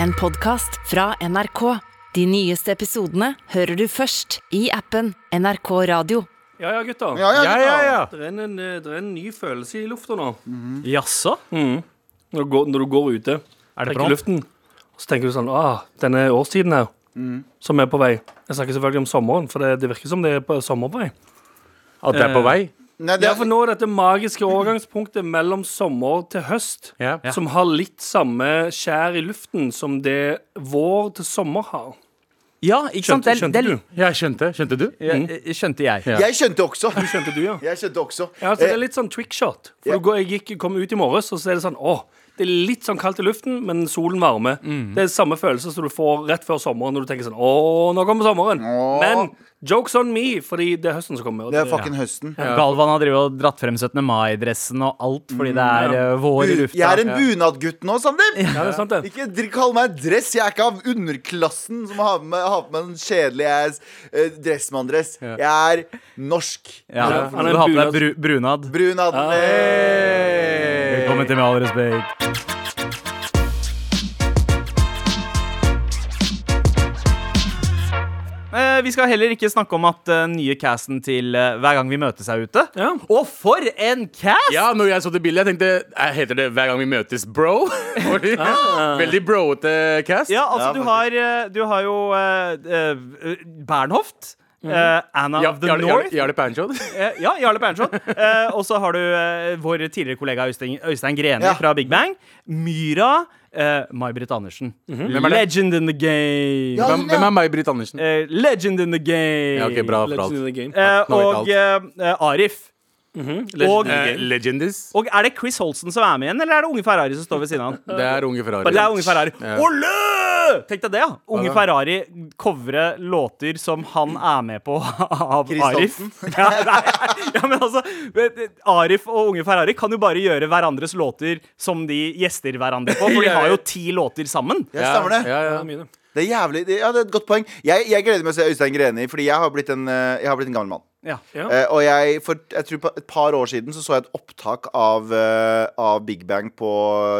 En podkast fra NRK. De nyeste episodene hører du først i appen NRK Radio. Ja ja, gutter. Ja, ja, Ja, ja, ja. Det, er en, eh, det er en ny følelse i lufta nå. Jaså? Når, du går, når du går ute, Er det trekker luften, og så tenker du sånn ah, Denne årstiden her, som er på vei. Jeg snakker selvfølgelig om sommeren, for det, det virker som det er på sommer på vei. At det er på vei? Nei, det Ja, for nå er dette magiske overgangspunktet mellom sommer til høst, Ja. som har litt samme skjær i luften som det vår til sommer har. Ja, ikke? Skjønte, sant? skjønte du? Jeg skjønte. Skjønte du? Ja, eh, skjønte jeg. Ja. Jeg skjønte også. Du Skjønte du, ja? Jeg skjønte også. Ja, altså, det Eh, er litt sånn trickshot. For Ja. du går, jeg gikk, kom ut i morges, og så er det sånn Å, det er litt sånn kaldt i luften, men solen varmer. Mm. Det er samme følelse som du får rett før sommeren når du tenker sånn Å, nå kommer sommeren. Åh. Men jokes on me, fordi det er høsten som kommer. det er fucking høsten. Galvan har drevet og dratt frem 17. mai-dressen og alt fordi det er ja. vår i lufta. Jeg er en bunadgutt nå, Sandeep! Ja, det er sant, det. Ikke kall meg dress. Jeg er ikke av underklassen som har, med, har på meg en kjedelig ass uh, dressmanndress. Jeg er norsk. Ja, Ja, han er du har på bunad. deg brunad. Brunad. Hey. Velkommen til Med all respekt. Eh, vi skal heller ikke snakke om at eh, nye casten til eh, Hver gang vi møtes er ute. Ja. Og for en cast! Ja, når jeg så det bildet, jeg tenkte jeg Heter det hver gang vi møtes, bro? Fordi, Veldig broete cast. Ja, altså Ja, du, har, du har jo uh, Bernhoft. Eh, Anna Ja, of the Jarle- North. Jarle Jarle Panchod. Eh, ja, Jarle Berntsson. Uh, og så har du eh, vår tidligere kollega Øystein, Øystein Greni Ja. fra Big Bang. Myra. Uh, May-Britt Andersen. Mm -hmm. Legend in the game. Ja, Hvem, hvem er May-Britt Andersen? Eh, legend in the game. Ja, ok, bra for Legends in the game. Eh, og eh, eh, -hmm. Leg og- Eh. Legendis. Og er det Chris Holsten som er med igjen, eller er det Unge Ferrari som står ved siden av han? Det er Unge Ferrari. Det er Unge Ferrari. Ja. Ole! Tenk deg det, ja. Unge ja. Ferrari covre låter som han er med på av Chris Arif. Ja, nei, ja, men altså Arif og Unge Ferrari kan jo bare gjøre hverandres låter som de gjester hverandre på, for de har jo ti låter sammen. Ja, stemmer det. Ja, ja. Det er jævlig det, Ja, det er et godt poeng. Jeg, jeg gleder meg til å se Øystein Greni, fordi jeg har blitt en, eh, jeg har blitt en gammel mann. Ja. Ja. Eh, og jeg, for jeg tror på et par år siden så så jeg et opptak av, eh, av Big Bang på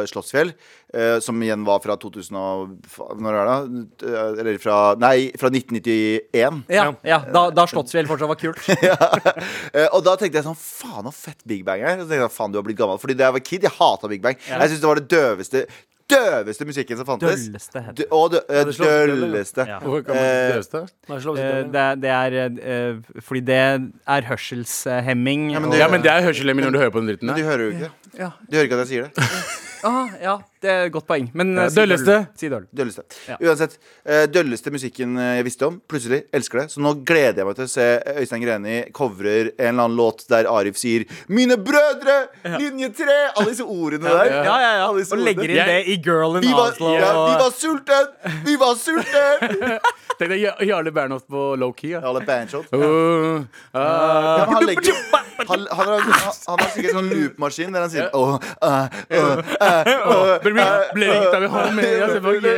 Slottsfjell. eh, som igjen var fra 2000 og Når er det? Eh, Eller fra Nei, fra 1991. Ja, ja da, da Slottsfjell fortsatt var kult. Eh, og da tenkte jeg sånn Faen, så fett Big Bang er. Og så tenkte jeg, faen, du har blitt gammel Fordi da jeg var kid, jeg hata Big Bang. Jeg syntes det var det døveste Døveste musikken som fantes. Dølleste heter og dø eh, det eller? dølleste. Ja. Hvorfor kan man Eh, ikke det? Å si Eh, det. det, er eh, fordi det er hørselshemming. Ja, men og- det- Ja, men det er hørselshemming når du hører på den dritten Men du hører jo ikke. Ja. Du hører ikke at jeg sier det. Ah, ja, det er et godt poeng. Men Ja, eh, si dølleste. Si døll. Dølleste. Ja. Uansett. eh, dølleste musikken eh, jeg visste om. Plutselig. Elsker det. Så nå gleder jeg meg til å se Øystein Greni covrer en eller annen låt der Arif sier 'Mine brødre', linje tre! Alle disse ordene der. Ja, ja, ja. Og legger inn det i Girl in Vi var, Oslo. ja, vi var sulten! Vi var sulten! Tenk deg Jarle Bernhoft på low-key. Ja. Alle bandshot. Uh, uh, Ja, men han, legger, han, han, har, han har sikkert sånn loopmaskin der han sier Åh, uh, uh, uh, Blir ringt av i hånden med ja, selvfølgelig.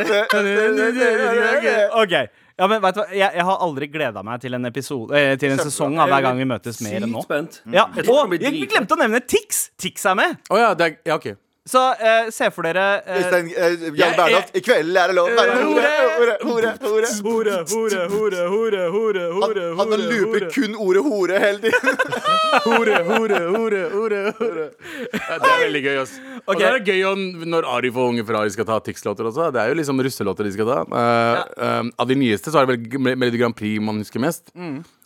Ok, ja, men vet du hva? Jeg, jeg har aldri gleda meg til en episode eh, Til en Kjempebra. sesong av Hver gang vi møtes mer enn nå. Sykt spent. Ja, Og jeg glemte å nevne Tix! Tix er med. Å ja, det er, ja, OK. Så eh, se for dere eh, Øystein eh, Jan Bernhoft. I kveld er det lov. Være hore, hore, hore, hore. Hore, hore, hore, hore, hore, Han, hore, han looper kun ordet hore hele tiden. Hore, hore, hore, hore, hore. Ja, det er veldig gøy, ass. Og det er gøy om- når Ari og Unge Ferrari skal ta Tix-låter også. Det er jo liksom russelåter de skal ta. Eh, um, av de nyeste så er det vel Melodi Grand Prix man husker mest.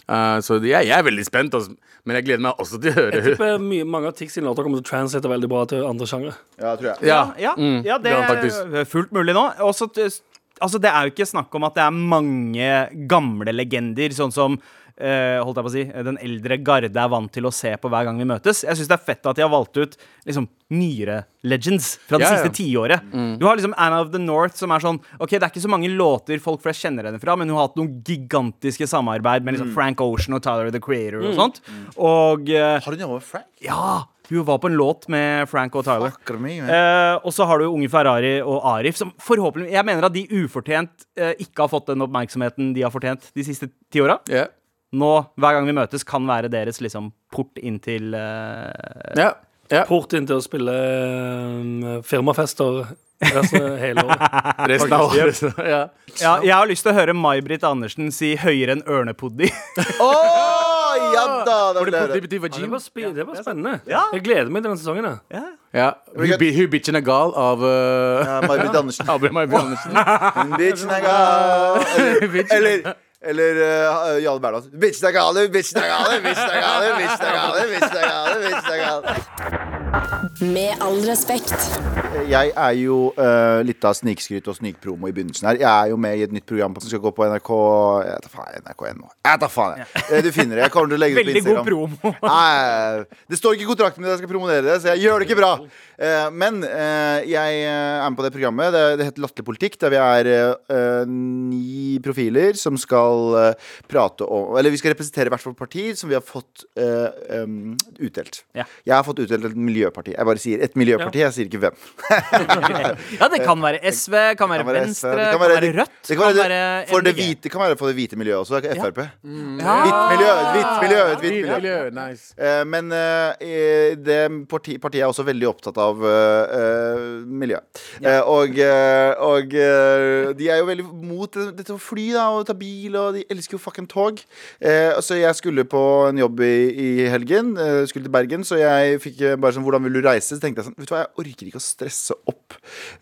Eh, så jeg, jeg er veldig spent, altså. men jeg gleder meg også til å Jeg høre tipper mye, mange av Tix sine låter kommer til å translate veldig bra til andre sjangre. Ja, tror jeg. Ja, Ja, mm, ja det er fullt mulig nå. Også, altså, det er jo ikke snakk om at det er mange gamle legender, sånn som eh, holdt jeg på å si, den eldre garde er vant til å se på hver gang vi møtes. Jeg syns det er fett at de har valgt ut liksom, nyere legends fra det Ja, ja. tiåret. Mm. Du har liksom Anna of the North, som er sånn OK, det er ikke så mange låter folk flest kjenner henne fra, men hun har hatt noen gigantiske samarbeid med liksom Frank Ocean og Tyler the Creator og sånt. Og eh, Har du noe med Frank? ja! Hun var på en låt med Frank og Tyler. Me. Eh, og så har du Unge Ferrari og Arif, som forhåpentlig Jeg mener at de ufortjent eh, ikke har fått den oppmerksomheten de har fortjent de siste ti åra. Ja. Nå, hver gang vi møtes, kan være deres liksom port inn til uh, Ja. Ja. port inn til å spille um, firmafester resten av hele året. Resten av året. Ja. Ja, jeg har lyst til å høre May-Britt Andersen si høyere enn ørnepoddi. oh, ja da! Det var det var spennende. Ja. Jeg gleder meg til denne sesongen. Ja. Ja. Hun bitchen er gal av uh, Ja, May-Britt Andersen. May Andersen. Hun bitchen er gal. Eller, eller, uh, Jarle Bernhoft. Bitch er gal, bitchen er gal, bitch er gal, bitchen er galt bitchen er gal, bitchen er gal. Med all respekt. Jeg er jo uh, litt av snikskryt og snikpromo i begynnelsen her. Jeg er jo med i et nytt program som skal gå på NRK Jeg tar faen NRK1 Jeg tar faen, jeg. Eh, Du finner det. Jeg kommer til å legge det ut på Veldig god promo. Nei, det står ikke i kontrakten min at jeg skal promonere det, så jeg gjør det ikke bra. Uh, men uh, jeg eh, er med på det programmet. Det, det heter Latterlig politikk, der vi er eh, ni profiler som skal prate om Eller vi skal representere hvert vårt parti som vi har fått eh, um, utdelt. Ja. Jeg har fått utdelt et miljøparti. Jeg bare sier et miljøparti, jeg sier ikke hvem. Ja, det kan være SV, kan være kan Venstre, SV, kan være Rødt. Det kan være, være for det hvite, kan være for det hvite miljøet også. Frp. Ja. Hvitt miljø, hvitt miljø, et hvitt miljø. Miljø, nice. uh, men uh, det parti, partiet er også veldig opptatt av uh, eh, miljø. Eh, og og de er jo veldig mot det- dette å fly da, og ta bil, og de elsker jo fucking tog. Eh, så jeg skulle på en jobb i, i helgen, skulle til Bergen, så jeg fikk bare sånn Hvordan vil du reise? Så tenkte jeg sånn Vet du hva, jeg orker ikke å stresse opp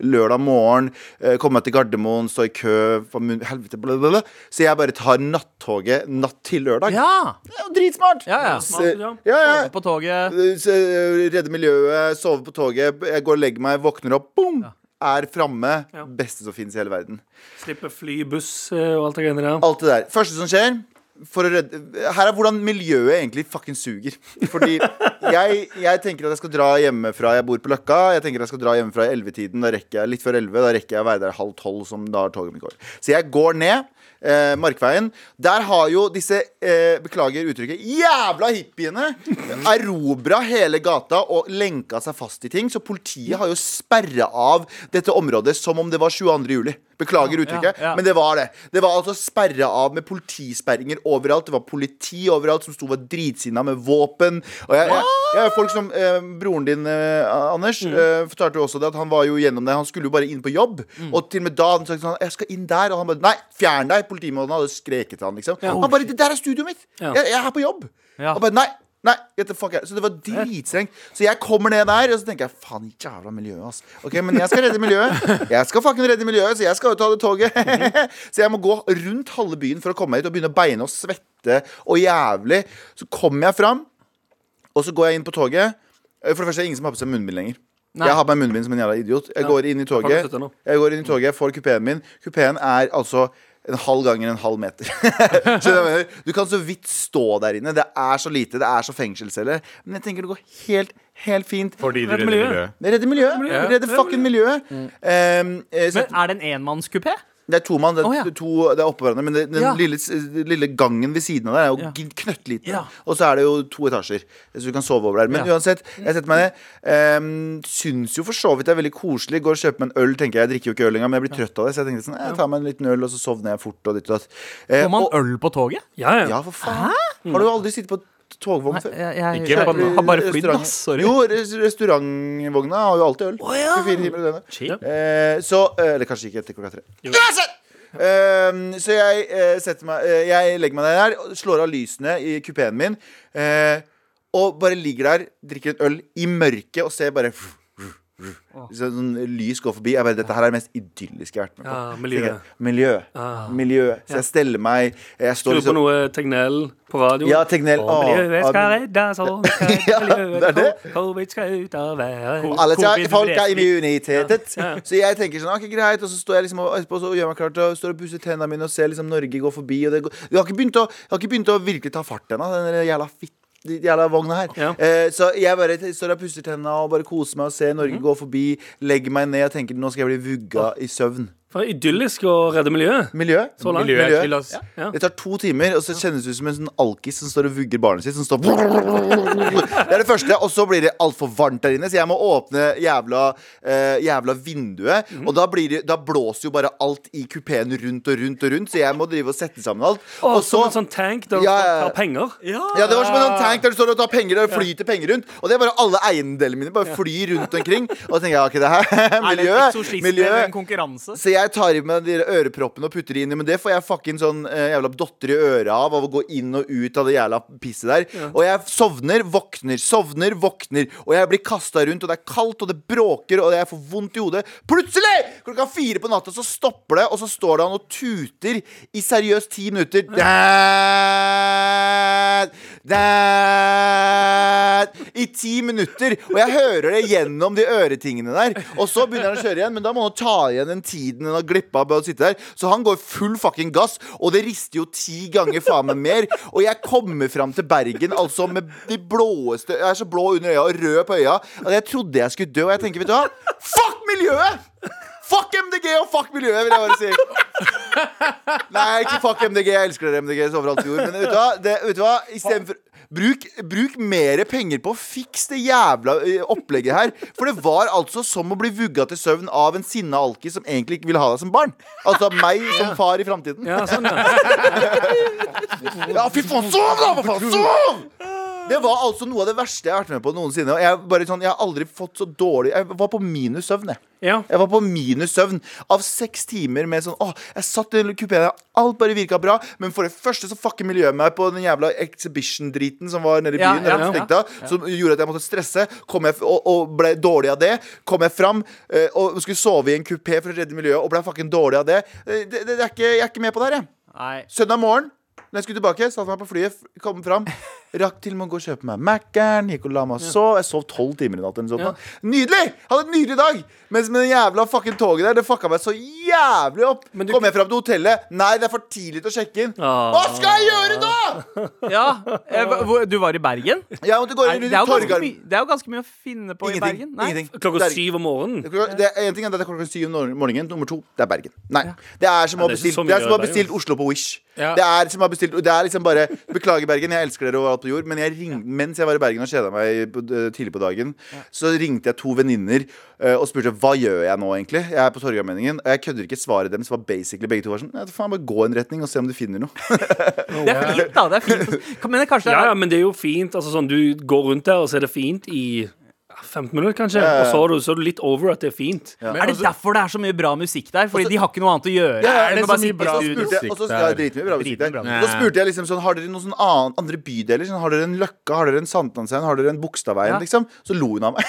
lørdag morgen, eh, komme meg til Gardermoen, stå i kø, helvete, blablabla. Så jeg bare tar nattoget natt til lørdag. Ja. Det er jo dritsmart! Ja, ja. Så- ja. ja, ja. På toget. Så, eh, Redde miljøet, sove på toget. Jeg går og legger meg, våkner opp, boom! Er framme. Ja. Beste som finnes i hele verden. Slippe fly, buss eh, og alt det greiene der. Alt det der. Første som skjer for å redde, Her er hvordan miljøet egentlig fucking suger. Fordi jeg, jeg tenker at jeg skal dra hjemmefra. Jeg bor på Løkka. Jeg tenker at jeg skal dra hjemmefra i 11-tiden. Da rekker jeg litt før 11. Da rekker jeg å være der halv tolv, som da toget mitt går. Så jeg går ned. Eh, Markveien. Der har jo disse, eh, beklager uttrykket, jævla hippiene erobra hele gata og lenka seg fast i ting. Så politiet har jo sperra av dette området som om det var 22. juli. Beklager uttrykket, ja. men det var det. Det var altså sperra av med politisperringer overalt. Det var politi overalt som sto og var dritsinna med våpen. Og jeg, jeg, jeg folk som eh, Broren din, eh, Anders, eh, fortalte jo også det at han var jo gjennom det. Han skulle jo bare inn på jobb. Og til og med da han sa sånn Jeg skal inn der. Og han bare Nei, fjern deg! Politimannen hadde skreket til han, liksom. Han bare Det der er studioet mitt! Ja. Jeg, jeg er her på jobb! Ja. Og bare Nei! Nei, get the fuck out. Så det var dritstrengt. Så jeg kommer ned der, og så tenker jeg faen, jævla miljøet, ass. Ok, Men jeg skal redde miljøet. Jeg skal fucking redde miljøet, så jeg skal jo ta det toget. så jeg må gå rundt halve byen for å komme meg hit og begynne å beine og svette og jævlig. Så kommer jeg fram, og så går jeg inn på toget. Eh, For det første er det ingen som har på seg munnbind lenger. Nei. Jeg har på meg munnbind som en jævla idiot. Jeg går inn i toget. Jeg går inn i toget, får kupeen min. Kupeen er altså en halv ganger en halv meter. Du kan så vidt stå der inne. Det er så lite. Det er så fengselscelle. Men jeg tenker det går helt, helt fint. Fordi du redder miljøet. miljøet. Redder miljøet. Redder fucking miljøet. Um, eh, så Men er det en enmannskupé? Det er to mann. Det er, oh, ja. to, det er oppå hverandre. Men det, den Ja. lille, lille gangen ved siden av der er jo Ja. knøttliten. Ja. Og så er det jo to etasjer, så du kan sove over der. Men uansett, jeg setter meg ned. Um, syns jo for så vidt det er veldig koselig. Går og kjøper meg en øl. tenker Jeg Jeg drikker jo ikke øl engang, men jeg blir trøtt av det. Så jeg tenkte sånn, jeg tar meg en liten øl, og så sovner jeg fort. Og ditt og datt. Eh, Får man og- øl på toget? Ja, ja. Ja, for faen. Hæ? Har du aldri sittet på togvogn før? Jeg, jeg, Ikke jeg, den. har bare flydd, ass. Sorry. Jo, res restaurantvogna har jo alltid øl. 24 timer i døgnet. Eh, så eh, Eller kanskje ikke etter klokka tre. Uansett! Ehm, så jeg uh, setter meg uh, Jeg legger meg der, slår av lysene i kupeen min. Uh, og bare ligger der, drikker en øl i mørket og ser bare så, sånn lys går forbi. Jeg bare, Dette her er det mest idylliske jeg har vært med på. Ja, miljø. Så jeg- Miljø. Ah. Miljø. Så jeg steller meg Jeg står Skru på liksom noe Tegnell på radio. Ja, Tegnell. Og Å, miljøet skal ah, reddes, og Ja, det er det. Covid skal ut av verden. Alle folk er immunitetet. Ja, ja. Så jeg tenker sånn, ok, greit Og så står jeg liksom og, etterpå så gjør meg klar til å Står og pusser tennene mine og ser liksom Norge gå forbi. Og det går, jeg, har ikke begynt å, jeg har ikke begynt å virkelig ta fart ennå, den jævla fitt de jævla vogna her. Ja. Eh, så jeg bare står og pusser tennene og bare koser meg og ser Norge gå forbi. Legger meg ned og tenker nå skal jeg bli vugga i søvn. Det er idyllisk å redde miljøet. Miljø. Så langt. Miljø. Miljø. Ja. Det tar to timer, og så kjennes det ut som en sånn alkis som står og vugger barnet sitt. Som står Det er det første. Og så blir det altfor varmt der inne, så jeg må åpne jævla, eh, jævla vinduet. Mm. Og da, blir det, da blåser jo bare alt i kupeen rundt og rundt og rundt, så jeg må drive og sette sammen alt. Og som så en sånn tank der du Ja, ja, ja. tar penger. ja, det var som en sånn tank der du står og tar penger Der det flyter penger rundt. Og det er bare alle eiendelene mine bare flyr rundt omkring. Og så tenker jeg ok, det her Er miljø, miljø. Så jeg tar i meg de øreproppene og putter de inn Men det får jeg fucking sånn eh, jævla dotter i øret av Av å gå inn og ut av det jævla pisset der. Og jeg sovner, våkner, sovner, våkner. Og jeg blir kastet rundt Og det er kaldt, og det bråker Og jeg får vondt i hodet. Plutselig, klokka fire på natta Så stopper det, og så står det han og tuter I seriøst ti minutter. Dad, dad I ti minutter. Og jeg hører det gjennom de øretingene der. Og så begynner han å kjøre igjen Men da må han ta igjen den tiden han har glippa av å sitte der. Så han går full fucking gass Og det rister jo ti ganger faen meg mer. Og jeg kommer frem til Bergen Altså med de blåeste Jeg er så blå under øya og rød på øya At jeg trodde jeg skulle dø. Og jeg tenker, vet du hva? Fuck miljøet! Fuck MDG og fuck miljøet, vil jeg bare si Nei, ikke fuck MDG. Jeg elsker dere MDG overalt i jord. Men vet du hva? Det, vet du hva? Bruk, bruk mer penger på å fikse det jævla opplegget her. For det var altså som å bli vugga til søvn av en sinna alki som egentlig ikke ville ha deg som barn. Altså meg som far i framtiden. Ja, sånn, ja. Ja, fy faen, sov da! Hva faen, sov! Det var altså noe av det verste jeg har vært med på noensinne. Og jeg, bare sånn, jeg har aldri fått så dårlig Jeg var på minus søvn, jeg. ja. Jeg var på minus søvn av seks timer med sånn Åh, jeg satt i kupeen, alt bare virka bra. Men for det første så fucker miljøet meg på den jævla exhibition-driten som var nede i byen. ja, ja. stengte av, Som gjorde at jeg måtte stresse. Kom jeg, og, og ble dårlig av det. Kom jeg fram eh, og skulle sove i en kupé for å redde miljøet, og ble fucking dårlig av det. Eh, det, det, det er ikke, jeg er ikke med på det her, jeg. Nei. Søndag morgen, når jeg skulle tilbake, satte meg på flyet, kom fram. Rakk til og med å gå og kjøpe meg Mac-eren, gikk og la meg og sov. Jeg sov tolv timer i natt. eller sånt. Nydelig! Hadde en nydelig dag! Mens med den jævla fucking toget der, det fucka meg så jævlig opp. Men du- Kom jeg fram til hotellet, nei, det er for tidlig til å sjekke inn. Ah. Hva skal jeg gjøre da?! Ja, eh, Du var i Bergen? Ja, måtte gå det, i er mye, det er jo ganske mye å finne på i Bergen. Nei. Ingenting. Klokka syv om morgenen. Det er, en ting er at det er klokka syv om morgenen. Nummer to, det er Bergen. Nei. Det er som å ha det bestilt, det er som å ha bestilt Oslo på Wish. Ja. Det er som å ha bestilt Det er liksom bare Beklager, Bergen, jeg elsker dere overalt på gjorde. men jeg ring, mens jeg var i Bergen og kjeda meg tidlig på dagen, så ringte jeg to venninner eh, og spurte hva gjør jeg nå, egentlig. Jeg er på Torgallmenningen. Og jeg kødder ikke. Svaret deres var basically begge to var sånn Faen, bare gå en retning og se om du finner noe. Det er fint, da. Det er fint. Men det kanskje Ja, er ja, men det er jo fint. Altså, sånn, du går rundt der, og så er det fint i 15 minutter, kanskje. Ja, ja, ja. Og så er, du, så er du litt over at det er fint. Men Er det altså- derfor det er så mye bra musikk der? Fordi også, de har ikke noe annet å gjøre? Ja, ja, enn det er så mye bra jeg, musikk der. dritmye bra musikk der. Så spurte jeg liksom sånn Har dere noen sånn annen, andre bydeler? Sånn, har dere en Løkka? Har dere en Sankthanshaugen? Har dere en Bogstadveien? Ja. Liksom? Så lo hun av meg.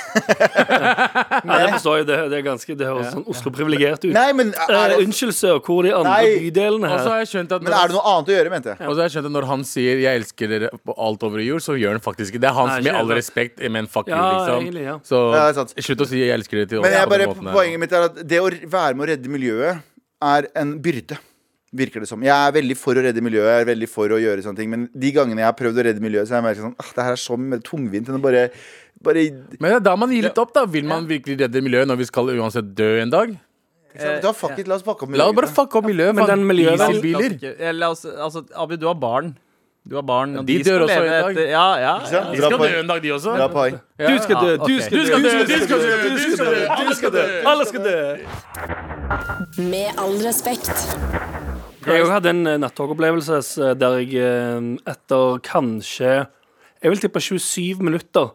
Men jeg forstår jo, det, det er ganske Det høres sånn Oslo-privilegert ut. Nei, men er Eh, det, unnskyld, sir, hvor er de andre Nei. bydelene Og så her? har jeg skjønt at men er det noe annet å gjøre, mente jeg. Og så har jeg skjønt at når han sier 'jeg elsker dere på alt over jord', så gjør han faktisk ikke det. Det er han som med all respekt, men fuck you, liksom. Ja. Så Ja, det er sant. slutt å si 'jeg elsker dere' til Men jeg bare, poenget mitt er at det å være med å redde miljøet er en byrde. Virker det som. Jeg er veldig for å redde miljøet, jeg er veldig for å gjøre sånne ting. Men de gangene jeg har prøvd å redde miljøet, så har jeg merket sånn ah, Det her er så mer tungvint enn å bare, bare Men det er da man gir litt opp, da. Vil man virkelig redde miljøet når vi skal uansett dø en dag? Da fuck it, La oss fucke opp La oss bare miljøet. fucke opp miljøet. Men den miljøet- Dieselbiler. La oss- altså, Abu, du har barn. Du har barn, og De de, skal dør også leve en dag. Ja, ja. Ja. De skal dø en dag, de også. Bra poeng. Ja. Du skal dø, du skal Du dø, skal dø, du du skal dø, du skal dø, alle skal dø. Alle skal dø. Med all respekt. Jeg hadde en eh, nattogopplevelse eh, der jeg eh, etter kanskje Jeg vil tippe 27 minutter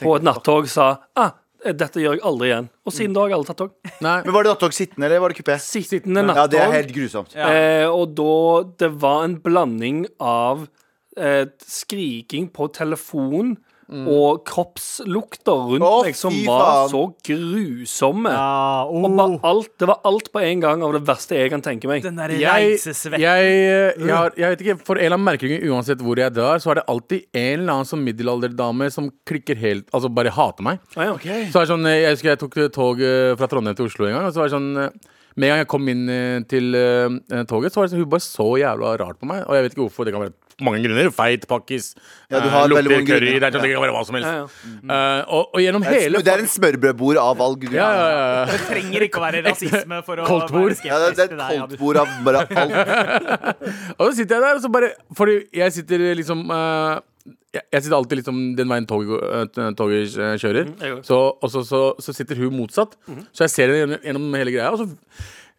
på et nattog sa ah, dette gjør jeg aldri igjen. Og siden da har jeg aldri tatt tog. Nei. Men Var det nattog sittende, eller var det kupé? Sittende Ja, det er nattog. helt grusomt. Ja. Eh, og da Det var en blanding av eh, skriking på telefon og kroppslukter rundt Å, meg som fy var faen. så grusomme. Ja, Og bare oh, alt, det var alt på en gang av det verste jeg kan tenke meg. den der Jeg, reisesvetten. jeg, jeg, har, jeg vet ikke, For en eller annen merkelig grunn, uansett hvor jeg drar, så er det alltid en eller annen som middelalderdame som klikker helt Altså bare hater meg. Ah, ja. Så er det sånn, Jeg husker jeg tok tog eh, fra Trondheim til Oslo en gang. Og så var det sånn eh, Med en gang jeg kom inn eh, til eh, toget, så var det sånn, hun bare så jævla rart på meg. Og jeg vet ikke hvorfor. Det kan være mange grunner. Feit, pakkis, Ja, du eh, lukter curry. Det, er sånn, det kan være hva som helst. Ja, ja. Eh, og, og gjennom hele det er en smørbrødbord av all ja, ja, ja. Det trenger ikke å være rasisme for å Koldtbord. være Ja, det, er et koldtbord av bare alt. Og så sitter jeg der, og så bare Fordi jeg sitter liksom uh, jeg, jeg sitter alltid liksom den veien tog, eh, toget kjører. Mm, så, og så, så, så sitter hun motsatt. Så jeg ser henne gjennom, gjennom hele greia. Og så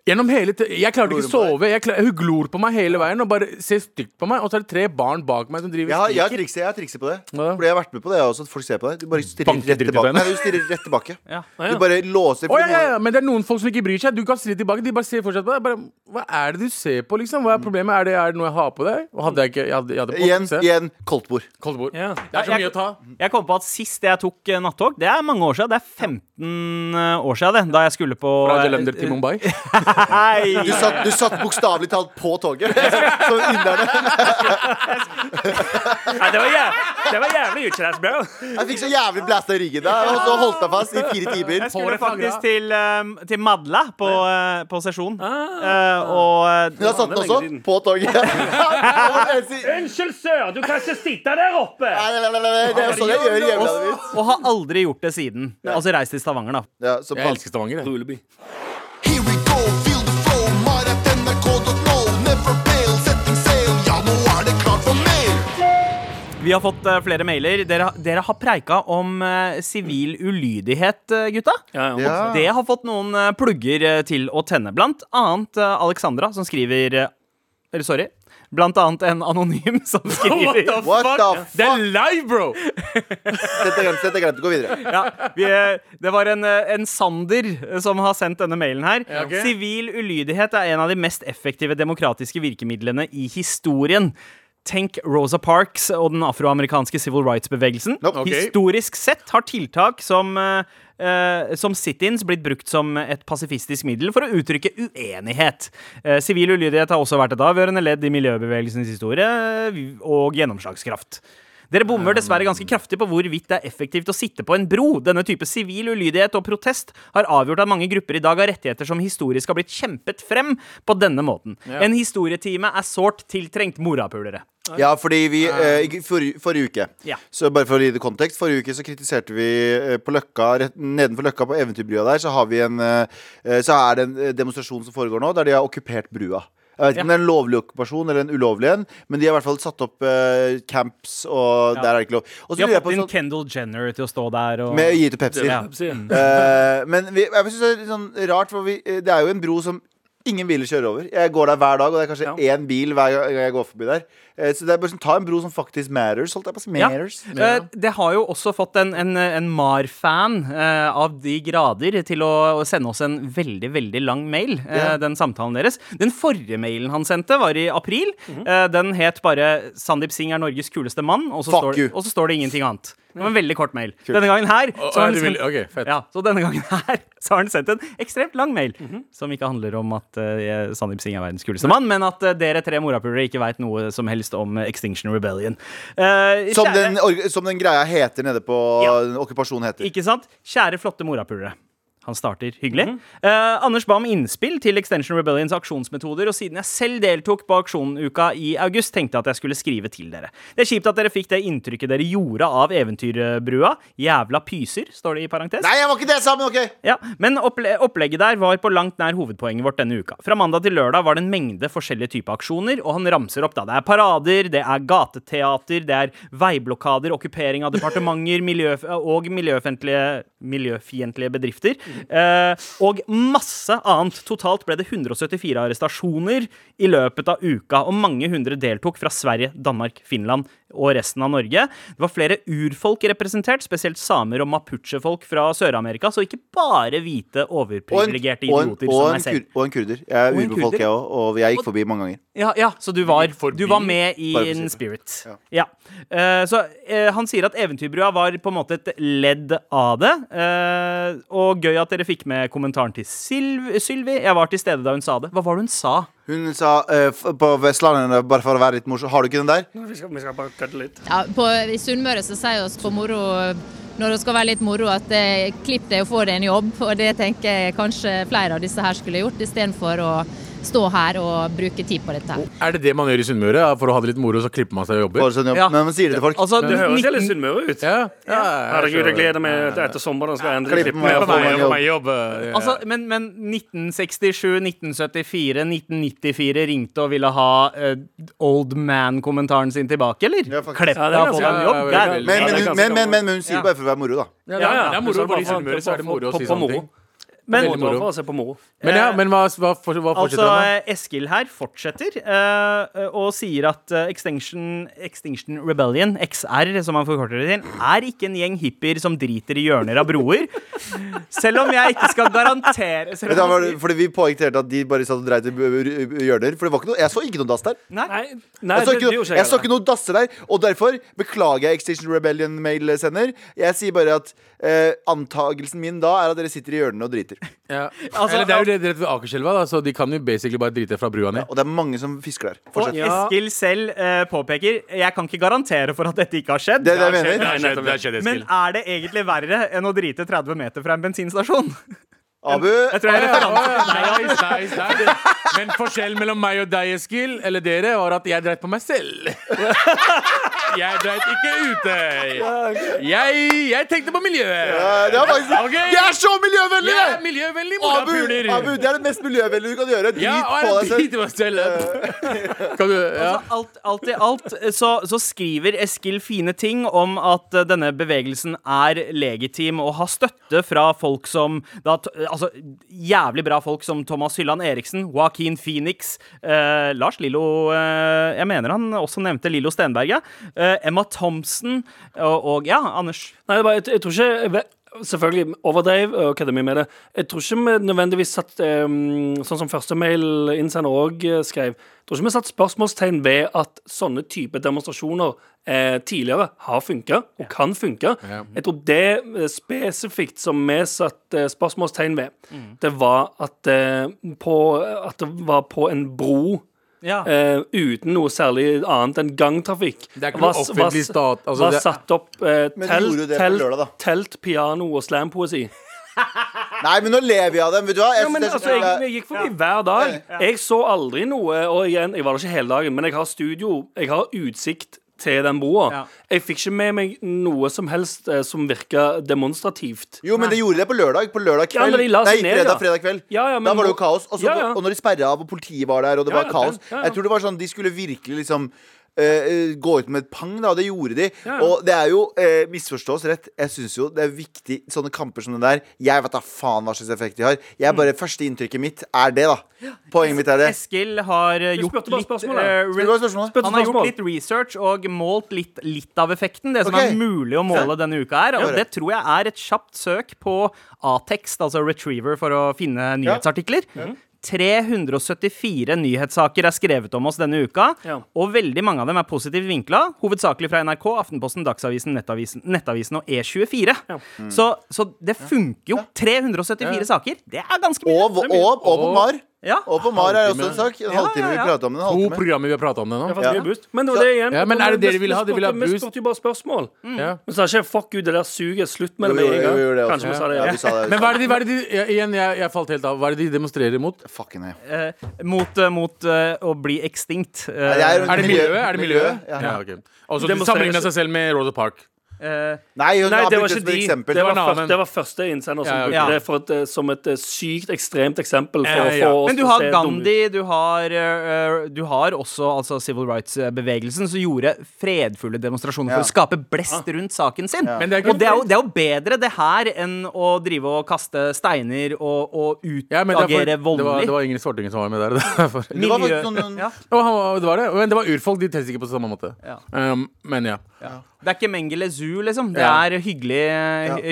Gjennom hele Jeg klarte ikke å sove. Jeg klar, hun glor på meg hele veien og bare ser stygt på meg. Og så er det tre barn bak meg som driver har, skriker. jeg har trikset på det. Ja. Fordi jeg har vært med på det også. At folk ser på deg. Du bare stirrer rett tilbake. Nei, du stirrer rett tilbake. Ja. Ja, ja. Du bare låser oh, ja, ja, ja, Men det er noen folk som ikke bryr seg. Du kan stirre tilbake. De bare ser fortsatt på deg. Bare, hva er det du ser på, liksom? Hva er problemet? Er det, er det noe jeg har på deg? Og hadde jeg ikke Jeg hadde, jeg hadde på Igjen, igjen koldtbord. Koldtbord. Ja. Det er så mye jeg- å ta. Jeg kom på at sist jeg tok eh, nattog, det er mange år siden. Det er 15 år siden, det. Da jeg skulle på Fra eh, til Mumbai. Hei! Du satt, du satt bokstavelig talt på toget. Som inderne. Nei, det var jævlig, det var jævlig utslags, bro. Jeg fikk så jævlig blæsta i ryggen da, og så holdt jeg fast i fire timer. Jeg skulle faktisk til, um, til Madla på, uh, på sesjon. Uh, og eh, har satt er også på toget. Unnskyld, sør, du kan ikke sitte der oppe. nei, nei, nei, nei, Det er sånn jeg gjør i hjemlandet mitt. og har aldri gjort det siden. Altså reist til Stavanger, da. Ja, Jeg elsker Stavanger. jeg. Vi har fått eh, flere mailer. Dere, dere har preika om eh, sivil ulydighet, eh, gutta. Ja, ja. Ja. Det har fått noen plugger til å tenne. Blant annet Alexandra, som skriver Eller sorry. Blant annet en anonym som skriver What the Det er fuck? live, bro! Sett er deg glemt. Gå videre. ja, vi, det var en, en Sander som har sendt denne mailen her. Ja, okay. Sivil ulydighet er en av de mest effektive demokratiske virkemidlene i historien. Tenk Rosa Parks og den afroamerikanske civil rights-bevegelsen. Nope. Ok. Historisk sett har tiltak som uh, som sit-ins blitt brukt som et pasifistisk middel for å uttrykke uenighet. Eh, Sivil ulydighet har også vært et avgjørende ledd i miljøbevegelsens historie og gjennomslagskraft. Dere bommer dessverre ganske kraftig på hvorvidt det er effektivt å sitte på en bro. Denne type sivil ulydighet og protest har avgjort at mange grupper i dag har rettigheter som historisk har blitt kjempet frem på denne måten. En historietime er sårt tiltrengt morapulere. Ja, fordi vi eh, forrige, forrige uke Ja. Så bare for å gi det kontekst Forrige uke så kritiserte vi eh, på Løkka rett, Nedenfor Løkka på Eventyrbrua der Så har vi en eh, eh, Så er det en eh, demonstrasjon som foregår nå Der de har okkupert brua jeg vet ikke om det er en lovlig okkupasjon eller en ulovlig en, men de har i hvert fall satt opp eh, camps, og der er det ikke lov. Og så De har jeg fått på inn sånn, Kendall Jenner til å stå der og med å gi til Pepsi. Ja. Pepsi. Eh, men vi, jeg synes det er litt sånn rart, for vi, eh, det er jo en bro som ingen biler kjører over. Jeg går der hver dag, og det er kanskje Ja. én bil hver gang jeg går forbi der. Eh, så det er bare sånn, ta en bro som faktisk matters. Holdt jeg på å si Ja. matters. Eh, Det har jo også fått en, en, en MAR-fan eh, av de grader til å, sende oss en veldig, veldig lang mail, Ja. den samtalen deres. Den forrige mailen han sendte, var i april. Eh, den het bare 'Sandeep Singh er Norges kuleste mann', og så, står, og så står det ingenting annet. Det var en veldig kort mail. Denne gangen her så har han sendt, ok, ja, så denne gangen her så har han sendt en ekstremt lang mail, som ikke handler om at uh, Sandeep Singh er verdens kuleste mann, men at uh, dere tre morapulere ikke veit noe som helst om eh, Extinction Rebellion. Eh, Som kjære- den, som den greia heter nede på Ja. okkupasjonen heter. Ikke sant? Kjære, flotte morapulere. Han starter hyggelig. Eh, Anders ba om innspill til Extension Rebellions aksjonsmetoder, og siden jeg selv deltok på aksjonuka i august, tenkte jeg at jeg skulle skrive til dere. Det er kjipt at dere fikk det inntrykket dere gjorde av eventyrbrua. Jævla pyser, står det i parentes. Nei, jeg var ikke det sammen, OK! Ja, Men opple opplegget der var på langt nær hovedpoenget vårt denne uka. Fra mandag til lørdag var det en mengde forskjellige typer aksjoner, og han ramser opp da. Det er parader, det er gateteater, det er veiblokader, okkupering av departementer miljø og miljøfiendtlige bedrifter. Eh, og masse annet. Totalt ble det 174 arrestasjoner i løpet av uka, og mange hundre deltok fra Sverige, Danmark, Finland og resten av Norge. Det var flere urfolk representert, spesielt samer og mapuche-folk fra Sør-Amerika, så ikke bare hvite, Og en, overprivilegerte og, en, idioter som meg selv. og en kurder. Jeg er urbefolk, jeg òg, og jeg gikk forbi mange ganger. Ja, ja, så du var, du var med i in spirit. Ja. Eh, så uh, han sier at Eventyrbrua var på en måte et ledd av det. uh, og gøy at dere fikk med kommentaren til Sylv Sylvi. Jeg var til stede da hun sa det. Hva var det hun sa? Hun sa uh, f- på Vestlandet, bare for å være litt morsom Har du ikke den der? Vi skal, vi skal bare kødde litt. Ja, på, I Sunnmøre så sier vi på moro når det skal være litt moro at eh, klipp deg og få deg en jobb. Og det tenker jeg kanskje flere av disse her skulle gjort, istedenfor å stå her og bruke tid på dette. Er det det man gjør i Sunnmøre? For å ha det litt moro, så klipper man seg og jobber? Sånn jobb. Ja. Men man sier det til folk. Altså, Det høres 19 Sunnmøre ut. Ja, ja, Herregud, jeg gleder meg til etter sommeren. Skal jeg endelig klippe meg og få meg, jobb. Ja. Altså, men, men 1967, 1974, 1994 ringte og ville ha uh, old man-kommentaren sin tilbake, eller? Ja. Klepp deg er deg en jobb. er men, men, er men, men, men, men hun sier Ja. det bare for å være moro, da. Ja, det er moro, i Sunnmøre er det moro å si sånne ting. Men- Veldig moro. Å se på moro. Men, ja, men hva, hva, for- hva Altså, fortsetter han da? eh, Eskil her fortsetter uh, og sier at uh, Extinction, Extinction Rebellion, XR, som han forkorter det til, er ikke en gjeng hippier som driter i hjørner av broer. Selv om jeg ikke skal garantere selv om det- fordi Vi poengterte at de bare satt og dreit i hjørner. For det var ikke noe, Jeg så ikke noe dass der. Nei. Nei, nei Jeg så ikke, noe, jeg så ikke noe dasser der. Og derfor beklager jeg Extinction Rebellion-mailsender. Jeg sier bare at uh, antagelsen min da er at dere sitter i hjørnene og driter. Ja. Altså, Eller det er jo rett rett ved Akerselva, da, så de kan jo basically bare drite fra brua ned. Og det er mange som fisker der. Fortsett. Og Eskil selv eh, påpeker Jeg kan ikke garantere for at dette ikke har skjedd. Det er det jeg mener. har skjedd, det har skjedd, Men er det egentlig verre enn å drite 30 meter fra en bensinstasjon? Abu, Jeg tror jeg er referansen. Nice, nice, nice. Men forskjellen mellom meg og deg, Eskil, eller dere, var at jeg dreit på meg selv. Jeg dreit ikke ute. Jeg, jeg tenkte på miljøet. Ja, det er faktisk okay. Det er så miljøvennlig! Jeg er det! miljøvennlig Abu, morapuler. Abu, det er det mest miljøvennlige du kan gjøre. Drit Ja, og på jeg deg selv. driter meg selv. Kan du, ja. Altså, alt, alt i alt så, så skriver Eskil fine ting om at eh, denne bevegelsen er legitim og har støtte fra folk som da, t- Altså jævlig bra folk som Thomas Hylland Eriksen, Joaquin Phoenix, eh, Lars Lillo eh, Jeg mener han også nevnte Lillo Stenberg, ja. Eh, Emma Thompson og, og ja, Anders. Nei, er bare, jeg, jeg tror ikke jeg Selvfølgelig overdrev og kødder mye med det. Jeg tror ikke vi nødvendigvis satt um, Sånn som første mail-innsender òg skrev. Jeg tror ikke vi satt spørsmålstegn ved at sånne type demonstrasjoner eh, tidligere har funka og kan funke. Ja. Jeg tror det eh, spesifikt som vi satte spørsmålstegn ved, det var at, eh, på, at det var på en bro. Ja. Eh, uten noe særlig annet enn gangtrafikk. Det er ikke noe offentlig stat, altså var det- satt opp eh, telt, telt, lørdag, telt, piano og slampoesi. Nei, men nå lever jeg av dem. Vet du hva? Jeg Ja, men altså, jeg, jeg gikk forbi hver dag. Jeg så aldri noe. Og igjen, jeg var der ikke hele dagen, men jeg har studio. Jeg har utsikt til den broa. Ja. Jeg fikk ikke med meg noe som helst eh, som virka demonstrativt. Jo, men det gjorde det på lørdag. På lørdag Ja, kveld. når de la Nei, seg ned, fredag, ja. fredag kveld. Ja, ja, men da var det jo nå- kaos. Og, så, Ja, ja. og når de sperra av, og politiet var der, og det Ja, var ja, kaos den- ja, ja. Jeg tror det var sånn De skulle virkelig liksom eh, gå ut med et pang, da, og det gjorde de. Ja, ja. Og det er jo uh, Misforstås rett. Jeg syns jo det er viktig Sånne kamper som den der Jeg vet da faen hva slags effekt de har. Jeg bare Første inntrykket mitt er det, da. Poenget mitt er det. Eskil har uh, gjort litt spørsmål, eh, spørsmålet? Spør- Han har gjort litt research og målt litt, litt av effekten. Det som okay. er mulig å måle denne uka her. Og det tror jeg er et kjapt søk på A-tekst, altså retriever, for å finne nyhetsartikler. 374 nyhetssaker er skrevet om oss denne uka, Ja. og veldig mange av dem er positivt vinkla. Hovedsakelig fra NRK, Aftenposten, Dagsavisen, Nettavisen, Nettavisen og E24. Så, så det funker jo. 374 saker. Det er ganske mye. Og, og, og, og på Mar. Ja. Og på Mar er også en sak. En Ja, halvtime ja, vi prata om det. En To halvtime. programmer vi har prata om det nå. Det Ja. boost. Men det var det igjen. Ja, men er det det de vil ha? De vil ha Vi boost. spurte jo bare spørsmål. Ja. så sa ikke 'fuck you, det der suger'. Slutt med det jo, med en jo, gang. jo, det også. Kanskje vi sa det. Ja, Ja. vi sa det. Men hva er det de, hva er det de ja, Igjen, jeg, jeg falt helt av. Hva er det de demonstrerer mot? Fucking hell. Eh, mot eh, mot eh, å bli ekstinkt. Eh, Nei, Er det miljøet? Er det miljøet? Ja. Ja, ok. Og så Demonstrerer- sammenligna seg selv med Rosa Park. Eh, Nei, hun Nei, det var ikke de. eksempel. Det var, Det var en først, det var første innsender som Ja, brukte ja. det for et, eh, som et eh, sykt ekstremt eksempel for Ja, å få Men du har. Gandhi, du har, uh, du har også altså civil rights-bevegelsen, som gjorde fredfulle demonstrasjoner Ja. for å skape blest rundt saken sin. Ja. Men det er og det er, jo, det er jo bedre det her enn å drive og kaste steiner og, og Ja, voldelig. det, det, var, det var Ingrid Svartingen som var med der. Det var ja. Han var- det var det. Men det var urfolk. De teller ikke på samme måte. Ja. Um, men ja. Det er ikke Mengele Zoo, liksom. Det Ja. er hyggelig,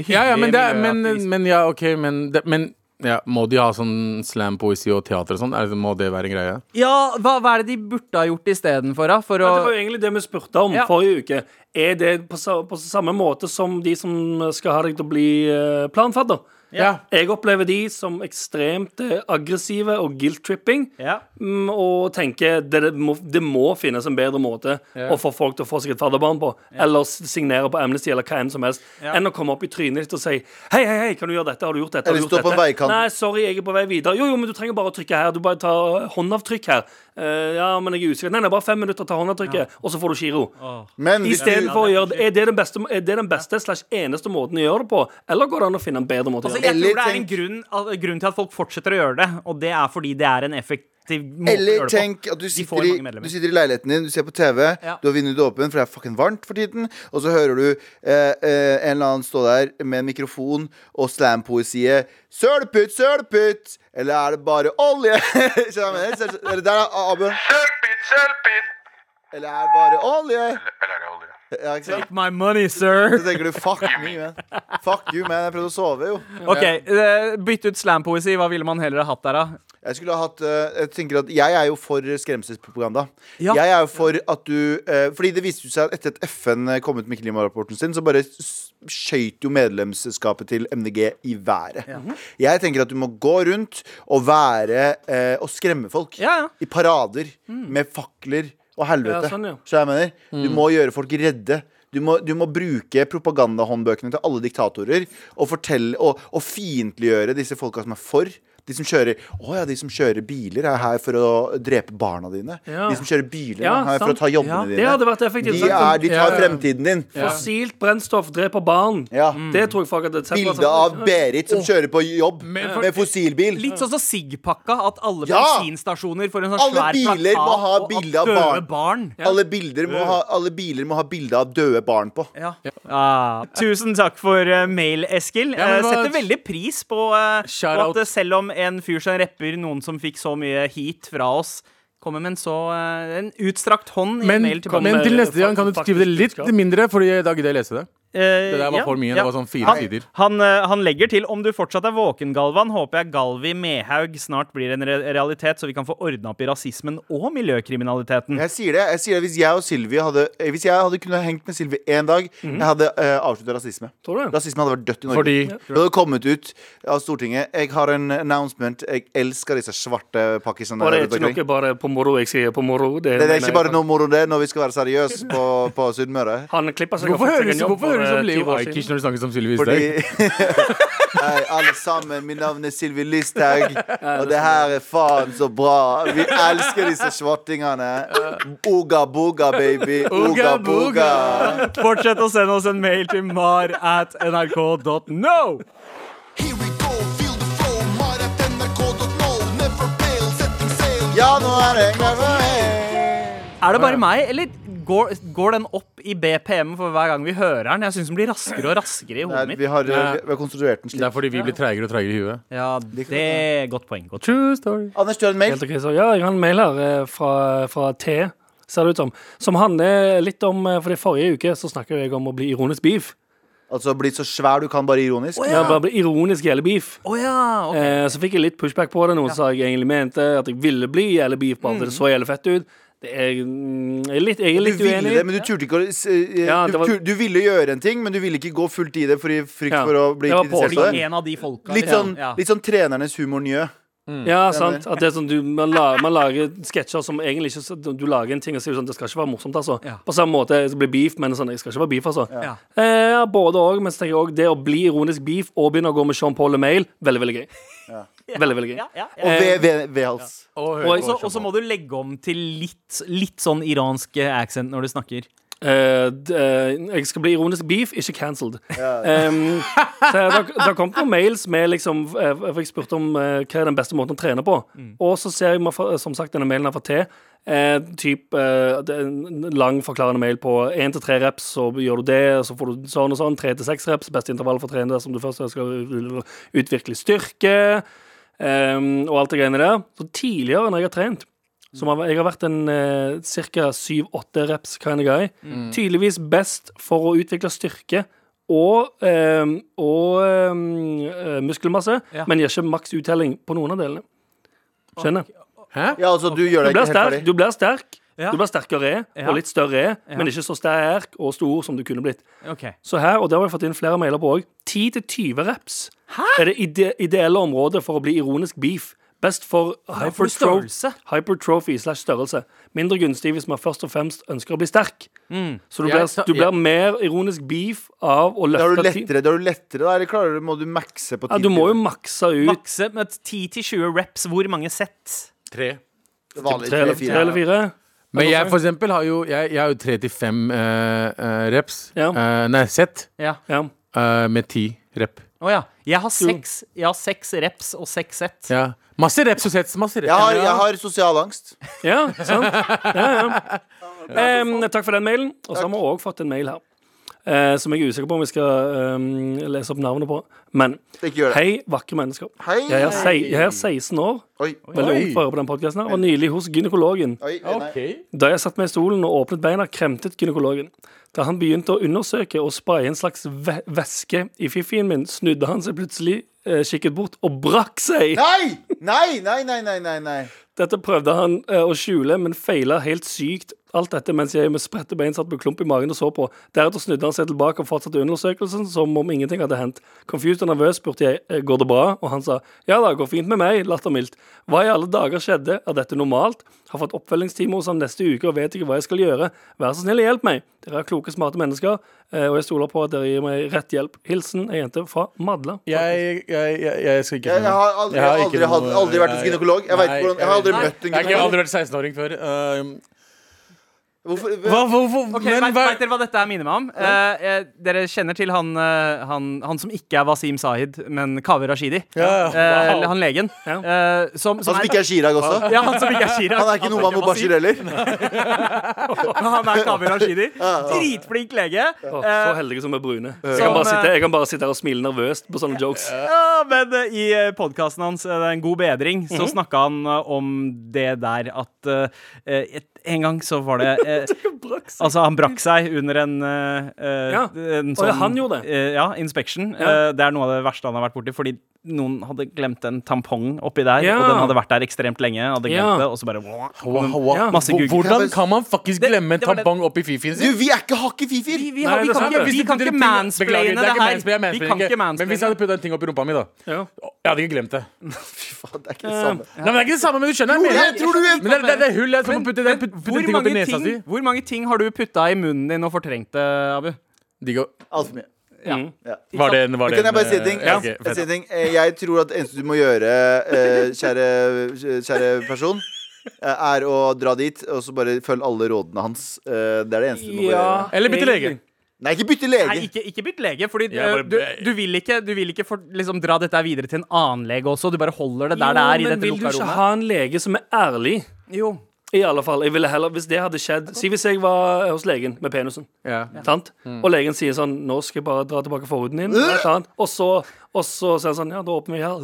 hyggelig Ja, ja, men, det, er- men, men ja, OK, men, det, men ja, Må de ha sånn slam-poesi og teater og sånn? Må det være en greie? Ja, hva, hva er det de burde ha gjort istedenfor, da? For å det var jo egentlig det vi spurte om Ja. forrige uke. Er det på, på samme måte som de som skal ha deg til å bli eh, planfadder? Ja. Jeg opplever de som ekstremt eh, aggressive og guilt-tripping. Ja. Mm, og tenker det, det, må, det må finnes en bedre måte Ja. å få folk til å få seg et fadderbarn på. Eller signere på Amnesty eller hva enn som helst. Ja. Enn å komme opp i trynet ditt og si Hei, hei, hei, kan du gjøre dette? Har du gjort dette? Har du gjort dette? Nei, sorry, jeg er på vei videre. Jo, jo, men du trenger bare å trykke her. Du bare tar håndavtrykk her. Uh, ja, men jeg er usikker. Nei, nei, bare fem minutter, ta håndavtrykket, og så får du giro. Du, Istedenfor å gjøre det, er det den beste, er det den beste slash eneste måten å gjøre det på? Eller går det an å finne en bedre måte å Altså, gjøre det jeg Eller tror det er en grunn, grunn til at folk fortsetter å gjøre det, og det er fordi det er en effektiv måte å gjøre det på. tenk at du sitter, i, du sitter i leiligheten din, du ser på TV, Ja. du har vinduet åpent, for det er fucking varmt for tiden, og så hører du eh, eh, en eller annen stå der med en mikrofon og slampoesiet 'Sølputt, sølputt', eller er det bare olje? Skjønner du hva jeg mener? Eller der er Abu. Eller er det bare olje? Ja, ikke sant? Take my money, sir. Så tenker du 'fuck me, man'. Fuck you, man. Jeg prøvde å sove, jo. Ok, eh, Bytte ut slampoesi. Hva ville man heller ha hatt der, da? Jeg skulle ha hatt eh, Jeg tenker at jeg er jo for skremselspropaganda. Ja. Jeg er jo for at du eh, Fordi det viste jo seg at etter at FN kom ut med klimarapporten sin, så bare s- skøyt jo medlemskapet til MDG i været. Jeg tenker at du må gå rundt og være eh, Og skremme folk. Ja, ja. I parader. Med fakler og helvete. Ja, sånn, ja. Så jeg mener? Du må gjøre folk redde. Du må, du må bruke propagandahåndbøkene til alle diktatorer og, fortelle, og, og fiendtliggjøre disse folka som er for. De som kjører Å ja, de som kjører biler, er her for å drepe barna dine. Ja. De som kjører biler, Ja, er her for å ta jobbene Ja, dine. Det hadde vært effektivt. de, er, de tar fremtiden din. Fossilt brennstoff dreper barn. Ja. Det tror jeg folk hadde sett. Bilde av Berit som kjører på jobb med, for- med fossilbil. Litt sånn som Sigg-pakka, at alle Ja! bensinstasjoner får en sånn Alle svær biler plakat må ha og bilde av barn. barn. Alle, må ha, alle biler må ha bilde av døde barn på. Ja. Ah, tusen takk for uh, mail, Eskil. Ja, men Eh, Setter veldig pris på, uh, på at selv om en fyr som rapper, noen som fikk så mye heat fra oss, kommer med en så eh, en utstrakt hånd i Men, en mail tilbake. men til neste gang kan du skrive det litt mindre, Fordi da gidder jeg lese det. Eh, Det der var ja, for mye. ja. Det var sånn fire han, sider. Han, eh, han legger til om du fortsatt er våken, Galvan, håper jeg Galvi Mehaug snart blir en re realitet, så vi kan få ordna opp i rasismen og miljøkriminaliteten. Jeg sier det, jeg sier det Hvis jeg og Sylvi hadde eh, Hvis jeg hadde kunnet hengt med Sylvi én dag, jeg hadde uh, avslutta rasisme. Det? Rasisme hadde vært dødt i Norge. Fordi Det hadde kommet ut av Stortinget. Jeg har en announcement. Jeg elsker disse svarte pakkisene. Og det er ikke noe bare på moro. Jeg sier på moro. Det, Det er ikke bare noe moro det når vi skal være seriøse på, på Sunnmøre. Han klipper seg Hvorfor og fikk seg høres en jobb hvorfor høres det for, som eh, Leo 20 år siden. Ajkic når du snakker som Sylvi Listhaug? Hei, alle sammen. Mitt navn er Sylvi Listhaug, og det her er faen så bra. Vi elsker disse svartingene. Oga booga, baby. Oga booga. Fortsett å sende oss en mail til mar at nrk.no. Ja, nå er det en gang for meg. Er det bare meg, eller går, går den opp i BPM for hver gang vi hører den? Jeg syns den blir raskere og raskere i hodet mitt. vi, har, vi har konstruert den slik. Det er fordi vi blir treigere og treigere i huet. Ja, det er godt poeng. Godt. True story. Anders, du har en mail? Helt ok, så ja, jeg har en mail her eh, fra, fra T, ser det ut som. Som handler litt om eh, For i forrige uke så snakka jeg om å bli ironisk beef. Altså blitt så svær du kan, bare ironisk? Ja, bare bli ironisk gjelder beef. Oh, ja, okay. Eh, så fikk jeg litt pushback på det, noen sa jeg egentlig mente at jeg ville bli gjelder beef, bare mm. det så jævlig fett ut. Det er, mm, jeg er litt, jeg er Du ville uenig. det, men du turte ikke å eh, Ja, du, var- du ville gjøre en ting, men du ville ikke gå fullt i det for i frykt Ja, for å bli kritisert for det. en av de folka. Litt sånn, Ja. litt sånn trenernes humornjø. Ja, sant. At det er sånn, du, man, lager, man lager sketsjer som egentlig ikke Du lager en ting og sier sånn Det skal ikke være morsomt, altså. Ja. På samme måte det blir beef, men sånn, jeg skal ikke være beef, altså. Ja. Eh, ja, både òg, men så tenker jeg også, det å bli ironisk beef og begynne å gå med Sean Paul LeMail, veldig, veldig gøy. Veldig, veldig gøy. Ja, ja, ja. Og ved, ved, vedhals. Og Og så- og så må du legge om til litt, litt sånn iransk accent når du snakker. Eh, d- eh, jeg skal bli ironisk beef, ikke cancelled. Um, så det det har kommet noen mails med liksom eh, For jeg spurte om uh, hva er den beste måten å trene på. Og så ser jeg som sagt denne mailen jeg har fått til. typ, en lang forklarende mail på én til tre reps, så gjør du det. Så får du sånn og sånn. Tre til seks reps, beste intervall for å trene dersom du først skal utvikle styrke. Um, og alt det greiene der. Så tidligere når jeg har trent som har, Jeg har vært en eh, ca. syv-åtte reps kind of guy. Tydeligvis best for å utvikle styrke og, eh, og ehm, eh, muskelmasse, Ja. men gir ikke maks uttelling på noen av delene. Skjønner? Hæ? Ja, altså, du gjør Du deg blir ikke helt sterk. ferdig. Du blir sterk. Ja. Du blir sterkere Ja. og litt større, Ja. men ikke så sterk og stor som du kunne blitt. Ok. Så her, og det har vi fått inn flere mailer på òg, 10-20 reps er det ide ideelle området for å bli ironisk beef. Best for hypertrophy hypertro hypertrophy slash størrelse. Mindre gunstig hvis man først og fremst ønsker å bli sterk. Mm. Så du blir, sa- du blir ja. mer ironisk beef av å Da er du lettere, da er du lettere da, eller klarer du, må du makse på Ja, du må jo makse ut Makse med 10-20 reps. Hvor mange sett? Tre. vanlig tre eller, fire. Men jeg for eksempel har jo Jeg, jeg har jo tre til fem eh, eh, reps. Ja. Uh, nei, sett Ja. Ja. eh, med ti rep. Å ja. Har seks, jeg har seks reps og seks sett. Ja. Masse reps og sets. Masse reps. Jeg har, jeg har sosial angst. Ja, sant? Ja, ja. Um, takk for den mailen. Og så har vi òg fått en mail her. Uh, som jeg er usikker på om vi skal um, lese opp navnet på. Men hei, vakre mennesker. Hei. Jeg er, sei, jeg er 16 år, Oi. veldig ung for å høre på den podkasten, og nylig hos gynekologen. Oi. Da jeg satt meg i stolen og åpnet beina, kremtet gynekologen. Da han begynte å undersøke og spraye en slags væ væske i fiffien min, snudde han seg plutselig, eh, kikket bort og brakk seg. Nei, nei, nei, nei, nei, nei. Dette prøvde han eh, å skjule, men feila helt sykt. Alt dette mens jeg med spredte bein satt med klump i magen og så på. Deretter snudde han seg tilbake og fortsatte undersøkelsen som om ingenting hadde hendt. Confused og nervøs spurte jeg eh, går det bra, og han sa ja da, går fint med meg, lattermildt. Hva i alle dager skjedde? Er dette normalt? Har fått oppfølgingstime hos ham neste uke og vet ikke hva jeg skal gjøre. Vær så snill og hjelp meg. Dere er kloke, smarte mennesker, eh, og jeg stoler på at dere gir meg rett hjelp. Hilsen ei jente fra Madla. Jeg, jeg, jeg, jeg skal ikke Jeg, jeg har aldri, Jeg har aldri, noe- aldri vært hos gynekolog. Jeg, Nei, hvordan, jeg har aldri møtt en Jeg har aldri vært 16-åring før. Uh, Hvorfor, hva, hvorfor, Ok, men vet, vet dere hva dette er minner meg om? Eh, eh, dere kjenner til han, eh, han, han som ikke er Wasim Sahid, men Kaveh Rashidi? Ja, Eh, wow. han legen. Ja. Eh, som, som Han som ikke er Chirag også? Ja, han som ikke er Chirag. Han er ikke noe Noman. Mubashir heller? Han er Kaveh Rashidi. Dritflink lege. Å, Eh, så heldige som er brune. Jeg kan, bare sitte, jeg kan bare sitte her og smile nervøst på sånne jokes. Ja, men eh, i podkasten hans det En god bedring, så Mhm. snakka han om det der at eh, et, en gang så var det eh, Altså, han brakk seg under en, eh, eh, Ja. en sånn, ja, han gjorde det. eh, ja, inspection. Ja. Eh, det er noe av det verste han har vært borti, fordi noen hadde glemt en tampong oppi der, Ja. og den hadde vært der ekstremt lenge, hadde glemt Ja. det, og så bare Ja. Masse Google. Hvordan kan man faktisk glemme en det det- tampong oppi fifien Du, vi er ikke hakket fifier! Vi, vi, Nei, vi, kan ikke, det. vi kan ikke mansplaine det det er her. Vi kan ikke. ikke Men hvis jeg hadde putta en ting oppi rumpa mi, da Ja. Jeg hadde ikke glemt det. Fy faen, det er ikke det samme. Nei, men Det er ikke det samme, men du skjønner? Jo, jeg jeg tror du er- Men det, det, det er hull. Jeg putte, putte Hvor ting mange, nesa ting, si. hvor mange ting har du putta i munnen din og fortrengt det, Abu? Digg Altfor mye. Ja. Mm. Var det en var det kan jeg bare si en ting? eh, ja, okay, Jeg si ting? Jeg tror at det eneste du må gjøre, eh, kjære, kjære person, eh, er å dra dit og så bare følge alle rådene hans. Det er det eneste du må gjøre. Eller bytte lege. Nei, ikke bytte lege. Nei, ikke, ikke bytte lege, Fordi bare- du, du vil ikke, du vil ikke for, liksom, dra dette videre til en annen lege også. Du bare holder det der det er i men dette vil du ikke ha en lege som er ærlig? Jo. I alle fall, jeg ville heller, Hvis det hadde skjedd Si hvis jeg var hos legen med penisen. Ja. Sant? Og legen sier sånn 'Nå skal jeg bare dra tilbake forhuden din.' Øh! Sant? Og så og så sier han sånn 'Ja, da åpner vi her.'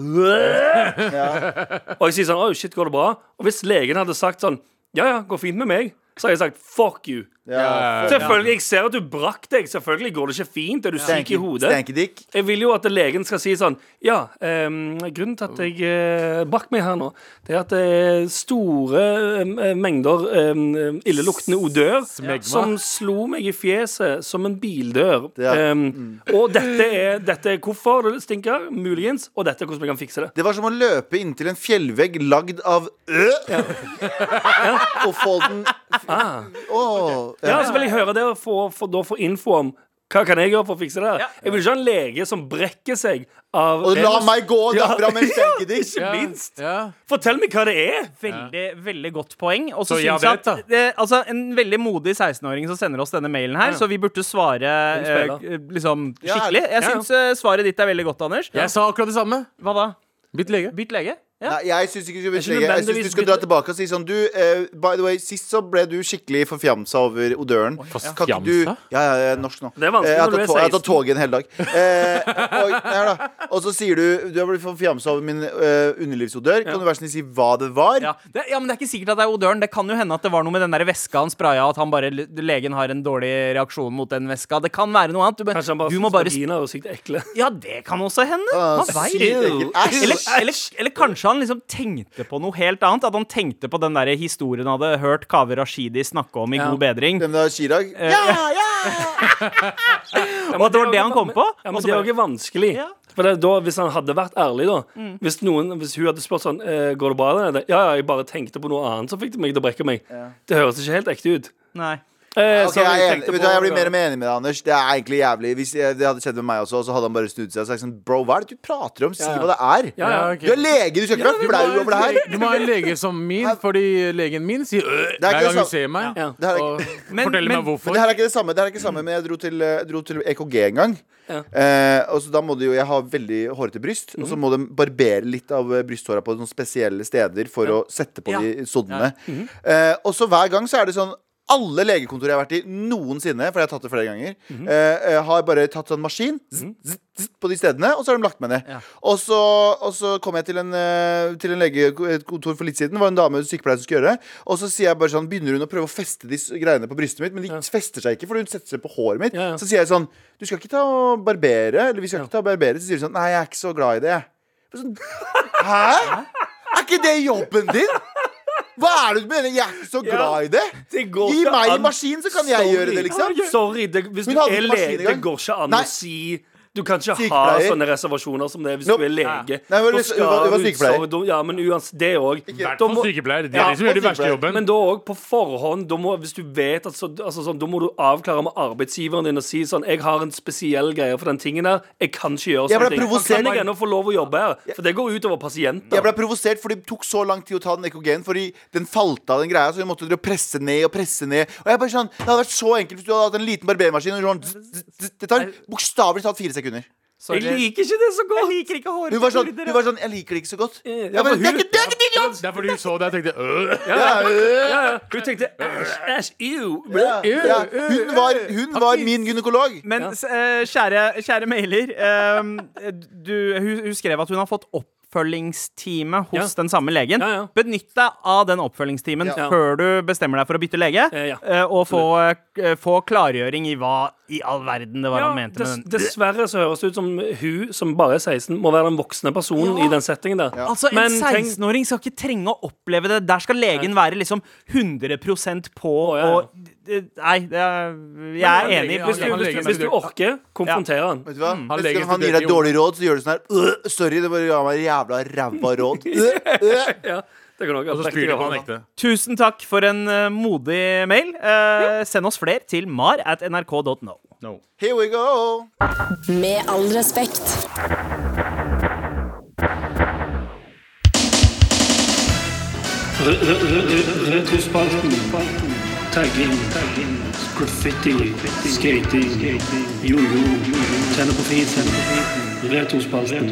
Og jeg sier sånn 'Å, shit, går det bra?' Og hvis legen hadde sagt sånn 'Ja, ja, går fint med meg', så hadde jeg sagt 'fuck you'. Ja. Selvfølgelig, Jeg ser at du brakk deg. Selvfølgelig går det ikke fint. Er du syk i hodet? Stanky-dick. Jeg vil jo at legen skal si sånn Ja, ehm, grunnen til at jeg eh, brakk meg her nå, det er at det er store eh, mengder eh, illeluktende odør som slo meg i fjeset som en bildør. Ja. Ehm, og dette er, dette er hvorfor det stinker, muligens, og dette er hvordan vi kan fikse det. Det var som å løpe inntil en fjellvegg lagd av ø. Og få den Åh. Ja, så vil jeg høre det og få, få, da få info om hva kan jeg gjøre for å fikse det. Ja. Jeg vil ikke ha en lege som brekker seg av Og la meg gå derfra med en stanky-dick. Ikke minst. Ja. Fortell meg hva det er. Veldig veldig godt poeng. Og så syns jeg at det, altså, En veldig modig 16-åring som sender oss denne mailen her, så vi burde svare uh, liksom skikkelig. Jeg ja. syns uh, svaret ditt er veldig godt, Anders. Jeg sa akkurat det samme. Hva da? Bytt lege. Bytt lege? Ja. Nei, jeg syns ikke du skal ikke. Jeg syns du skal dra tilbake og si sånn Du, eh, by the way, sist så ble du skikkelig forfjamsa over odøren. Kan du Forfjamsa? Ja, ja, jeg er norsk nå. Det er vanskelig Eh, når du er 16. jeg har tatt toget en hel dag. Eh, og, ja, da. og så sier du Du har blitt forfjamsa over min eh, underlivsodør. Kan du være snill si hva det var? Ja. Det, ja, men det er ikke sikkert at det er odøren. Det kan jo hende at det var noe med den der veska han spraya, at han bare, legen har en dårlig reaksjon mot den veska. Det kan være noe annet. Du, Kanskje han bare syns må synes bare vagina er sykt ekle. Ja, det kan også hende. Ah, Man Eller, eller, eller kanskje han liksom tenkte på noe helt annet. At han tenkte på den der historien han hadde hørt Kaveh Rashidi snakke om i Ja. God bedring. Den da, Chirag? Eh, Ja, ja! Og at det var det han kom på. Ja, men så det er jo ikke vanskelig. Ja. For det, da, Hvis han hadde vært ærlig, da hvis, noen, hvis hun hadde spurt sånn eh, Går det bra der? Ja, ja, jeg bare tenkte på noe annet som fikk det meg til å brekke meg. Det høres ikke helt ekte ut. Nei. Eh, okay, jeg, jeg, du, jeg blir mer og mer enig med deg, Anders. Det er egentlig jævlig Hvis jeg, det hadde skjedd med meg også, så hadde han bare snudd seg og sagt sånn Bro, hva er det du prater om? Si Ja, ja. hva det er. Ja, ja. okay. Du er lege, du skal ikke være flau over det her. Du må ha en lege som min, fordi legen min sier øh er hver gang hun ser meg. Ja. Det Og Men- forteller men- meg hvorfor. Men det her er ikke det samme. Det her er ikke det samme Men jeg dro til, eh, dro til EKG en gang. Ja. Eh, og så da må de jo Jeg har veldig hårete bryst. Og Mhm. så må de barbere litt av eh, brysthåra på noen spesielle steder for å sette på Ja. de soddene. Mm. eh, og så hver gang så er det sånn alle legekontorer jeg har vært i noensinne, for jeg har tatt det flere ganger, mm -hmm. eh, har bare tatt sånn maskin zzz, zzz, zzz, på de stedene, og så har de lagt meg ned. Ja. Og, så, og så kom jeg til en, eh, til en legekontor for litt siden. Det var en dame sykepleier som skulle gjøre det. Og så sier jeg bare sånn, begynner hun å prøve å feste de greiene på brystet mitt, men de fester seg ikke, for hun setter seg på håret mitt. Ja, ja. Så sier jeg sånn Du skal ikke ta og barbere? Eller vi skal ikke ta og barbere. Så sier hun sånn Nei, jeg er ikke så glad i det. Jeg Sånn, Hæ? Er ikke det jobben din? Hva er det du mener? Jeg er ikke så glad i det. Det Gi meg en maskin, så kan jeg gjøre det, liksom. Sorry, det, hvis Hun du hadde er ikke maskin lege, engang. det går ikke an Nei. å si Du kan ikke ha Sykepleier. sånne reservasjoner som det hvis Nope. du er lege. Nei, men Da var- hun var du- sykepleier. da- ja, men uansett, det òg. I hvert fall sykepleier. Det er Ja, de som gjør de verste jobben. Men da òg på forhånd, da må, hvis du vet at så, altså sånn, Da må du avklare med arbeidsgiveren din og si sånn Jeg har en spesiell greie for den tingen der. Jeg kan ikke gjøre Jeg ble sånne ting. provosert. Kan jeg ennå få lov å jobbe her? For det går utover pasienter. Jeg ble provosert for det tok så lang tid å ta den EKG-en. Fordi den falt av den greia, så vi måtte dere presse ned og presse ned. Og jeg bare sånn, Det hadde vært så enkelt hvis du hadde hatt en liten barbermaskin. Og sånn, zzz, zzz, zzz. Det tar bokstavelig talt fire sekunder. Jeg liker ikke det så Jeg godt. liker ikke håret Hun var sånn, hun var sånn Jeg liker det ikke så godt. Ja, Jeg bare, det, er ikke, det er ikke din jobb! Det er fordi hun så det og tenkte øh. Ja, øh, Ja, ja. Hun tenkte æsj, æsj, ew. ja, ja. Hun var, hun var min gynekolog. Men eh, kjære, kjære mailer, eh, du, hun, hun skrev at hun har fått oppfølgingstime hos Ja. den samme legen. Ja, ja. Benytt deg av den oppfølgingstimen før du bestemmer deg for å bytte lege, Eh, eh, og få, eh, få klargjøring i hva i all verden det var han mente dess, med den. dessverre så høres det ut som hun som bare er 16, må være den voksne personen i den settingen der. Altså, En 16-åring skal ikke trenge å oppleve det. Der skal legen være liksom 100% på Å, og Nei, det er, jeg er enig. Hvis du, hvis, du orker, konfronter han. Vet du hva? Han Hvis han gir deg dårlig råd, så gjør du sånn her øh, Sorry, det bare ga meg jævla ræva råd. Øh, øh. Ja, det kan også Og så spyr de på han ekte. Tusen takk for en uh, modig mail. Uh, send oss fler til mar at nrk.no. No. Here we go. Med all respekt. Retrospalten. Tagging. Graffiti. Skating. Jojo. Tenne på fisen. Retrospalten.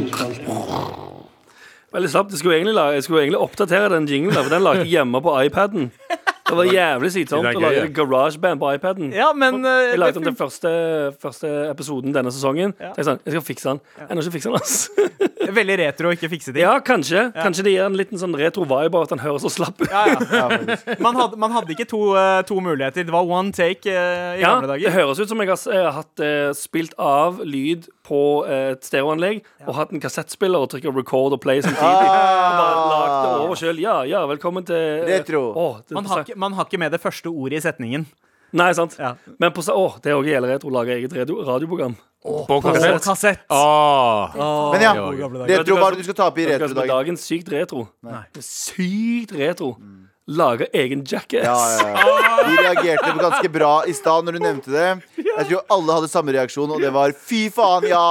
Veldig slapt. Jeg skulle egentlig, jeg skulle egentlig oppdatere den jinglen, for den lagde jeg hjemme på iPaden. Det var jævlig slitsomt å lage garasjeband på iPaden. Ja, men eh, Jeg lagde den til første, første episoden denne sesongen. Ja. jeg, sånn, jeg skal fikse den. Jeg har ikke fiksa den, ass. veldig retro å ikke fikse ting. Ja, kanskje. Kanskje det gir en liten sånn retro vibe av at den høres så slapp ut. Ja, ja. Man, hadde, man hadde ikke to, eh, to muligheter. Det var one take uh, i Ja, gamle det høres ut som jeg har, har hatt uh, spilt av lyd på eh, et stereoanlegg og hatt en kassettspiller og trykket record og play samtidig. Og bare lagt det over selv. Ja, ja, velkommen til eh, Retro. Å, det, Man har, ikke, man har ikke med det første ordet i setningen. Nei, sant. Ja. Men på, å, åh, det er også gjelder retro å lage eget radio, radioprogram. På På kassett. kassett. Åh. Men ja, retro, hva er det du skal ta opp i retrodagen? Dagen sykt retro? Er Sykt retro. Lage egen jackass. Ja, ja, ja. Vi reagerte ganske bra i stad når du nevnte det. Jeg tror alle hadde samme reaksjon, og det var fy faen, ja!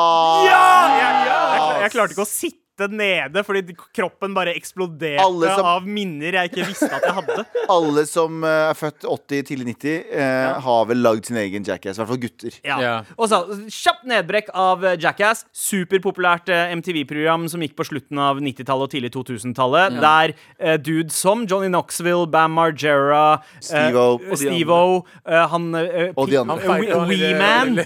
Jeg, jeg klarte ikke å sitte nede fordi kroppen bare eksploderte som- av minner jeg ikke visste at jeg hadde. Alle som eh, er født 80, tidlig 90, eh, har vel lagd sin egen jackass. I hvert fall gutter. Ja. Ja. Og så kjapt nedbrekk av eh, Jackass. Superpopulært eh, MTV-program som gikk på slutten av 90-tallet og tidlig 2000-tallet. Der eh, dudes som Johnny Knoxville, Bam Margera, Steve-O. eh, Steve-O, eh, han eh, Og de andre. Weeman.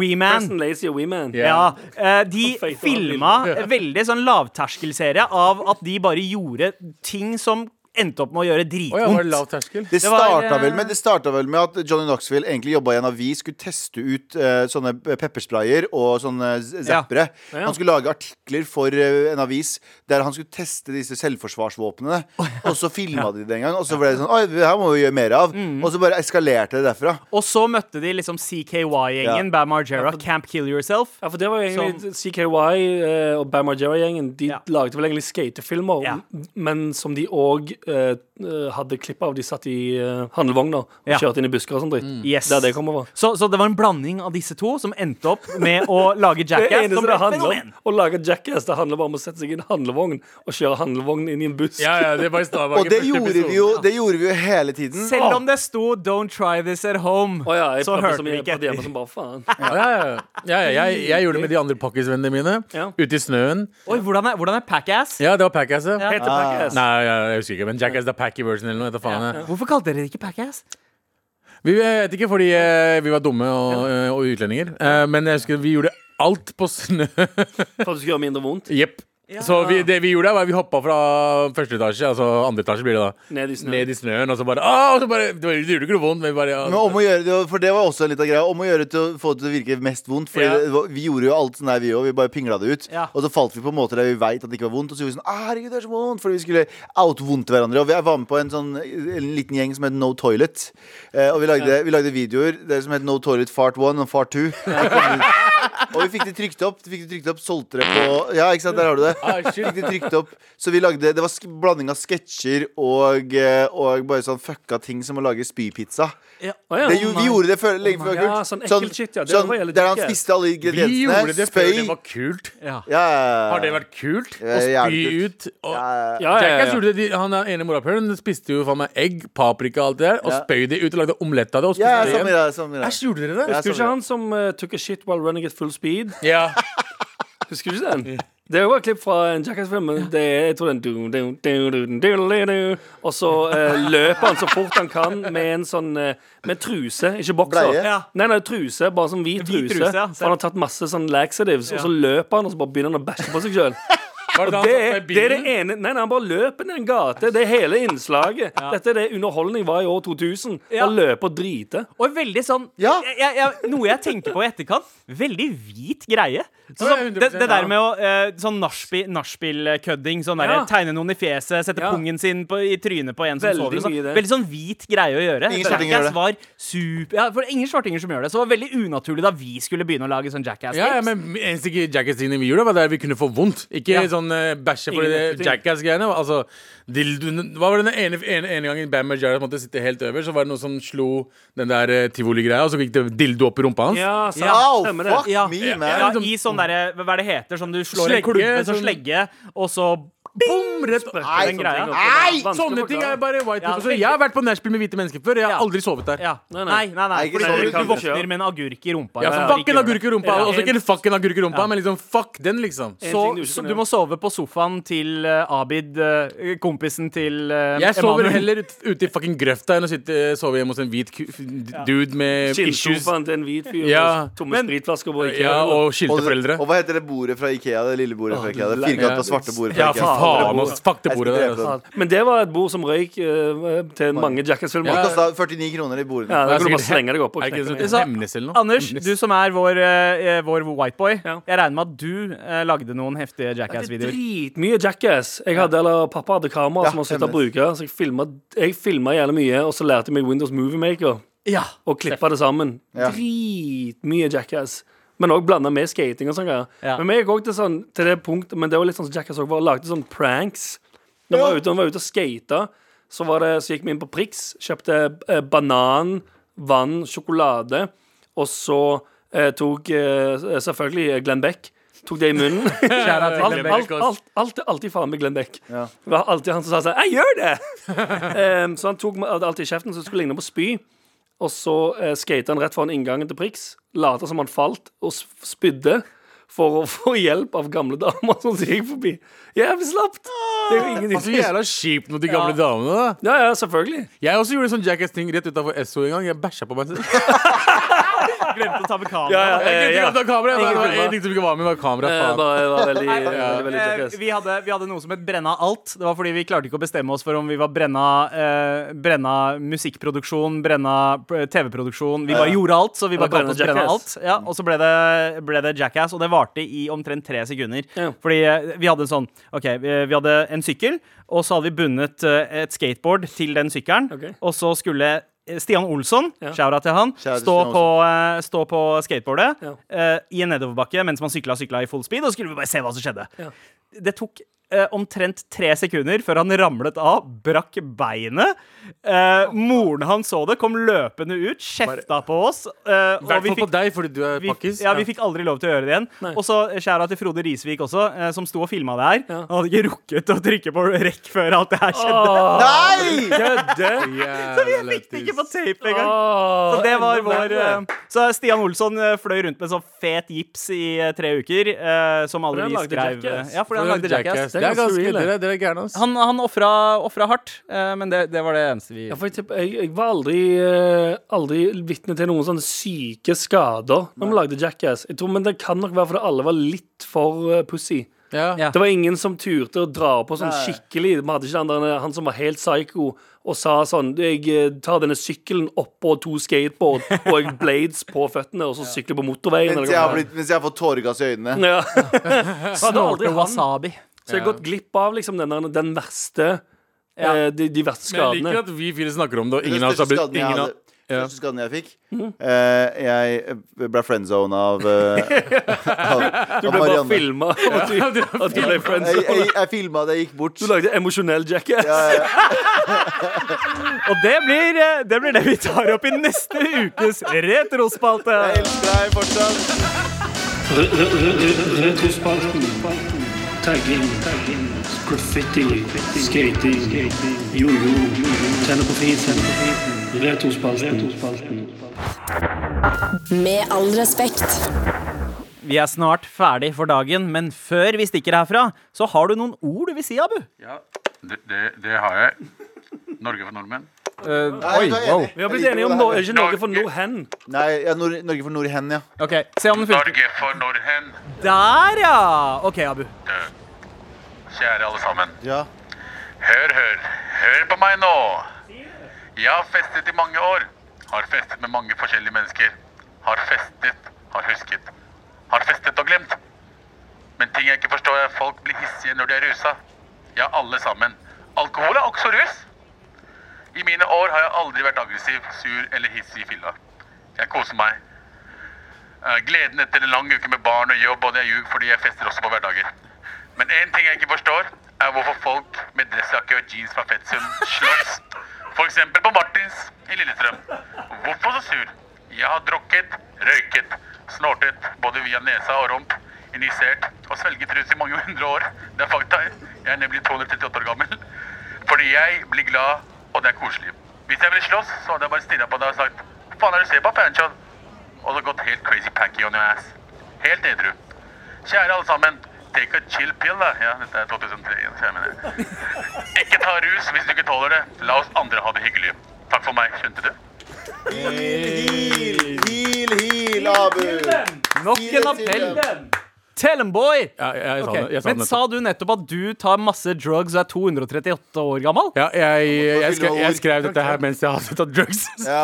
Weeman. Preston Lazy og Weeman. Ja. Ja, eh, de filma veldig sånn lavterskelserie av at de bare gjorde ting som endte opp med å gjøre Å ja, var det dritvondt. lav terskel? Det Det starta, vel eh, med, det starta vel med at Johnny Knoxville egentlig jobba i en avis, skulle teste ut uh, sånne peppersprayer og sånne Ja. zappere. Ja. Han skulle lage artikler for uh, en avis der han skulle teste disse selvforsvarsvåpnene. Og så filma de det en gang, og så ble det sånn Oi, det her må vi gjøre mer av. Mm. Og så bare eskalerte det derfra. Og så møtte de liksom CKY-gjengen, Ja. Bam Margera, Camp Kill Yourself. Ja, for det var egentlig som, CKY uh, og Bam Margera-gjengen. De Ja. lagde vel egentlig skatefilmer, Ja. men som de òg hadde klipp av. De satt i uh, handlevogner og Ja. kjørte inn i busker og sånn dritt. Yes. Der det kommer fra. Så, så det var en blanding av disse to som endte opp med å lage Det Jackass. eneste Som ble det et handler om, å lage Jackass, det handler bare om å sette seg i en handlevogn og kjøre handlevogn inn i en busk. Ja, ja, det var i stad. Og det gjorde, vi jo, det gjorde vi jo hele tiden. Selv om det sto 'Don't try this at home', oh, ja, jeg så hørte vi ikke etter. som bare faen. Ja, ja, ja. ja, ja jeg, jeg gjorde det med de andre pakkisvennene mine. Ja. Ute i snøen. Oi, hvordan er, hvordan er Packass? Ja, det var Packass. Ja. Heter Packass. Nei, ja, jeg husker ikke, men Jackass det er packy version eller noe. Faen, jeg. Hvorfor kalte dere det ikke Packass? Vi vet ikke fordi eh, vi var dumme og, eh, og utlendinger. Eh, men jeg husker vi gjorde alt på snø. For at det skulle gjøre mindre vondt. Jepp. Så vi, det vi gjorde, var vi hoppa fra første etasje, altså andre etasje blir det da, Ned i snøen. ned i snøen, og så bare Åh! Og så bare Det, gjorde ikke noe vondt, men bare ja. Men om å gjøre det, for det var også litt av greia. Om å gjøre det til å få det til å virke mest vondt. Fordi Ja. vi gjorde jo alt sånn der, vi òg. Vi bare pingla det ut. Ja. Og så falt vi på måter der vi veit at det ikke var vondt. Og så gjorde vi sånn «Ah, Herregud, det er så vondt. Fordi vi skulle outvondte hverandre. Og jeg var med på en sånn en liten gjeng som het No Toilet. Eh, og vi lagde, vi lagde videoer det som het No Toilet Fart 1 og Fart 2. Og vi fikk det trykt opp. Vi fikk det trykt opp Solgte det på Ja, ikke sant, der har du det. Ah. Fikk det trykt opp Så vi lagde Det var sk blanding av sketsjer og, eh, og bare sånn fucka ting som å lage spypizza. Å, ja. Det, vi gjorde det før, lenge før det var Ja, kult. sånn ekkelt shit, ja. Det sånn, var jævlig der han spiste alle Vi ingrediensene. gjorde det før spøy. det var kult. Ja. Ja, Har det vært kult å Ja, spy kult. ut? Og, ja, ja. Ja, ja, ja. Han er ene morapuleren spiste jo faen meg egg, paprika og alt det der, og Ja. spøy det ut og lagde omelett av det. Og Ja, spiste ja, det igjen. Æsj, gjorde dere det? Ja, Husker ikke han som eh, took a shit while running at full speed? Ja. Husker du ikke den? Det var et klipp fra en Jackass-film. Det er, jeg tror den. Og så eh, løper han så fort han kan med en sånn eh, Med truse, ikke bokser. Ja. Nei, nei, truse, bare sånn hvit Hvit truse. truse, ja. Han har tatt masse sånn laxatives, og så løper han, og så bare begynner han å bæsje på seg sjøl. Var det Det er, det er det ene Nei, nei, han bare løper ned en gate. Det er hele innslaget. Dette er det underholdning var i år 2000. Ja. Å løpe og drite. Og veldig sånn Ja. jeg, jeg, jeg, Noe jeg tenker på i etterkant. Veldig hvit greie. Så, sånn, 100%, det, det der med å eh, Sånn nachspiel- nachspiel-kødding. Sånn der, Ja. Tegne noen i fjeset, sette Ja. pungen sin på, i trynet på en som Veldig sover. Sånn. det. Veldig sånn hvit greie å gjøre. Ingen gjør Jackass det. var super Ja, for ingen svartinger som gjør det. Så det var veldig unaturlig da vi skulle begynne å lage sånn Jackass-tips. Ja, ja, men eneste Jackass-tingene vi gjorde, var der vi kunne få vondt. Ikke Ja. sånn uh, bæsje for det. Jackass-greiene. Altså, dildo- hva var det den ene, ene, ene gangen Bam Margera måtte sitte helt over, så var det noen som slo den der uh, tivoli-greia, og så gikk det dildo opp i rumpa hans. Ja, sant. Ja, oh, fuck Ja, me, man. ja, i sånn derre Hva er det heter? Som du slår Slegge, en klubbe som sånn- slegge, og så Boom! Rett Nei, den greia. Nei, Sånne ting er bare white people. Så jeg har vært på nachspiel med hvite mennesker før. Jeg har aldri sovet der. Ja. Nei, Nei, nei. nei, Fordi du, våkner med en agurk i rumpa. Ja, fuck en agurk i rumpa. Ja, Også ikke en fuck en agurk i rumpa, Ja. men liksom fuck den, liksom. Så, du så du må sove på sofaen til eh, Abid, eh, kompisen til uh, Jeg sover heller ute i fucking grøfta enn å sitte sove hjemme hos en hvit dude med issues. Skinnsofaen til en hvit fyr Ja. med tomme spritflasker på IKEA. Ja, og skilte Og, foreldre. og hva heter det bordet fra Ikea? Det lille bordet fra Ikea Det firkanta svarte bordet fra Ikea. Faen. ass. Fuck det bordet der. Men det var et bord som røyk eh, til mange Jackass-filmer. Det Ja. kosta 49 kroner i bordet. da Det er kan du bare slenge deg opp og Er ikke knekke det det. Sånn Hemnes eller noe? Anders, du som er vår, eh, vår whiteboy. Ja. Jeg regner med at du eh, lagde noen heftige Det er Jackass-videoer. dritmye Jackass. Jeg hadde, eller Pappa hadde kamera Ja, som han slutta å stemmer. bruke. Så jeg filma, jeg filma jævlig mye, og så lærte jeg meg Windows Movie Maker. Ja. Og klippa det sammen. Ja. Dritmye Jackass. Men òg blanda med skating og sånn greier. Ja. Men vi gikk også til, sånn, til det punktet Men det var litt sånn som Jackass òg var. Lagde sånn pranks. Når vi var ute, var ute og skata, så, så gikk vi inn på Prix, kjøpte eh, banan, vann, sjokolade, og så eh, tok eh, selvfølgelig Glenn Beck. Tok det i munnen. Alt, alt, alt, alt, alltid faen med Glenn Beck. Ja. Det var alltid han som sa sånn Jeg gjør det! um, så han tok alt alltid i kjeften, så det skulle ligne på spy. Og så eh, skata han rett foran inngangen til Prix, lata som han falt, og spydde. For å få hjelp av gamle damer som gikk forbi. Jævlig slapt! Det er jo ingenting Så jævla kjipt mot de gamle damene, da. Ja, ja, selvfølgelig. Jeg også gjorde en sånn Jackass-ting rett utafor Esso en gang. Jeg bæsja på meg selv. glemte å ta med kamera. Ja, ja, Jeg eh, glemte å ta kamera. Det var én ting som ikke var med, var kamera. Faen. bare, var veldig, Nei, veldig, veldig vi, hadde, vi hadde noe som het Brenna alt. Det var fordi vi klarte ikke å bestemme oss for om vi var Brenna, eh, brenna musikkproduksjon, Brenna eh, TV-produksjon. Vi bare gjorde alt, så vi bare kalte oss Brenna alt. Ja, og så ble det, ble det Jackass, og det varte i omtrent tre sekunder. Ja. Fordi eh, vi hadde sånn OK, vi, vi hadde en sykkel, og så hadde vi bundet eh, et skateboard til den sykkelen, okay. og så skulle Stian Olsson, Ja. shout-out til han, Shout-out stå på, eh, stå på skateboardet Ja. uh, i en nedoverbakke mens man sykla sykla i full speed, og så skulle vi bare se hva som skjedde. Ja. Det tok eh, omtrent tre sekunder før han ramlet av, brakk beinet. Eh, moren hans så det, kom løpende ut, kjefta på oss. eh, og vi fikk, på deg, fordi du er vi, pakkis. ja, vi fikk aldri lov til å gjøre det igjen. Og så skjæra til Frode Risvik også, eh, som sto og filma det her. Ja. Han hadde ikke rukket å trykke på rekk før alt det her skjedde. Nei! Kødde! Så vi fikk det ikke på tape engang. Åh, Så det var vår eh, Så Stian Olsson eh, fløy rundt med sånn fet gips i eh, tre uker, eh, som alle vi skrev Jackass. Ja, fordi han lagde Jackass. Det er ganske ganske real, det. Dere dere er gærne, ass. Han, han ofra, ofra hardt, eh, men det, det var det eneste vi Ja, for jeg, jeg, jeg var aldri, eh, aldri vitne til noen sånne syke skader når vi lagde Jackass. Jeg tror, men det kan nok være fordi alle var litt for eh, pussy. Ja. Ja. Det var ingen som turte å dra på sånn Nei. skikkelig. Vi hadde ikke han, der, han som var helt psycho og sa sånn Jeg eh, tar denne sykkelen oppå to skateboard og jeg blades på føttene, og så sykler på motorveien. Mens jeg har, blitt, mens jeg har fått tåregass i øynene. ja. Så hadde aldri Snorte han wasabi. Så jeg har gått glipp av liksom den, der- den verste Ja. eh, de, de verste Men jeg skadene. liker at vi fire snakker om det, og ingen av oss har blitt jeg ingen av, Ja. Første skaden jeg fikk eh, Jeg ble friendzone av, uh, av, Du av ble bare Marianne. filma at du, at du ble Jeg, friendzone. jeg, jeg filma det, jeg gikk bort. Du lagde emosjonell Jackass. Ja, ja. Og det blir, eh, det blir det vi tar opp i neste ukes retrospalte. Jeg elsker deg fortsatt. Re- re- re- re- Retrospalten. Tagging. Graffiti. Skating. Jojo. Tenne på fisen. Retrospalten. Med all respekt. Vi er snart ferdig for dagen, men før vi stikker herfra, så har du noen ord du vil si, Abu. Ja, det, det, det har jeg. Norge for nordmenn. Eh, Nei, oi, da er jeg wow. enig. Vi har blitt Jeg liker enige om det her. ikke Norge for nord hen. Nei, ja, Nor Norge for Nordhen, ja. OK, se om den funker. Norge for nordhen. Der, ja! OK, Abu. Kjære alle sammen. ja. Hør, hør. Hør på meg nå. Jeg har festet i mange år. Har festet med mange forskjellige mennesker. Har festet, har husket. Har festet og glemt. Men ting jeg ikke forstår, er at folk blir hissige når de er rusa. Ja, alle sammen. Alkohol er også rus. I mine år har jeg aldri vært aggressiv, sur eller hissig i fylla. Jeg koser meg. Eh, Gleden etter en lang uke med barn og jobb, og det er ljug fordi jeg fester også på hverdager. Men én ting jeg ikke forstår, er hvorfor folk med dressjakke og jeans fra Fetsum slåss. Eksempel på Martins i Lillestrøm. Hvorfor så sur? Jeg har drukket, røyket, snortet både via nesa og rump, injisert og svelget rus i mange hundre år. Det er fakta. Jeg er nemlig 238 år gammel. Fordi jeg blir glad, og det er koselig. Hvis jeg ville slåss, så hadde jeg bare stirra på deg og sagt Hva faen er det du ser på, Panchon? Og så gått helt crazy packy on your ass. Helt edru. Kjære alle sammen, take a chill pill, da. Ja, dette er 2003 igjen, kjære mine. Ikke ta rus hvis du ikke tåler det. La oss andre ha det hyggelig. Takk for meg, skjønte du? Heal, heal, heal, Abu. Nok en appell. Tell them, boy! Ja, jeg, Ok, Men sa du nettopp at du tar masse drugs og er 238 år gammel? Ja, jeg, jeg, skrev, jeg skrev dette her mens jeg hadde tatt drugs. Ja,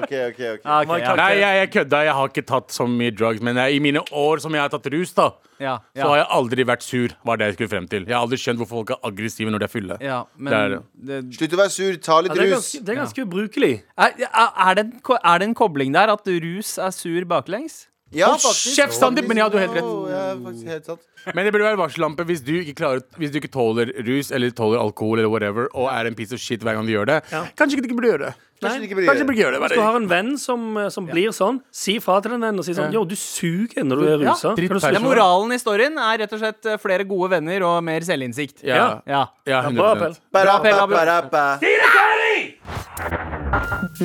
OK, OK. ok Ah, ok, ja. Nei, jeg, jeg kødda. Jeg har ikke tatt så mye drugs. Men jeg, i mine år som jeg har tatt rus, da, Ja, så har jeg aldri vært sur. Var det jeg skulle frem til. Jeg har aldri skjønt hvorfor folk er aggressive når de er fulle. ja, men Det er det. Slutt å være sur. Ta litt Ja, det, er rus. ganske, det er ganske ubrukelig. er, er, er, det en, er det en kobling der at rus er sur baklengs? Ja, Hold kjeft, Sandeep, men ja, du har helt rett. Oh, ja, faktisk helt sant. Men det burde være varsellampe hvis du ikke klarer Hvis du ikke tåler rus eller tåler alkohol eller whatever og er en piece of shit hver gang du gjør det. Kanskje ikke du burde gjøre det. Kanskje du ikke burde Kanskje gjøre det. Hvis du har en venn som, eh, som blir sånn, si fra til den vennen og si sånn Yo, du suger når du er Ja, rusa. Ja, moralen i storyen er rett og slett eh, flere gode venner og mer selvinnsikt. Ja, Ja. ja, Bra 100 appell. Ba-ra, appell.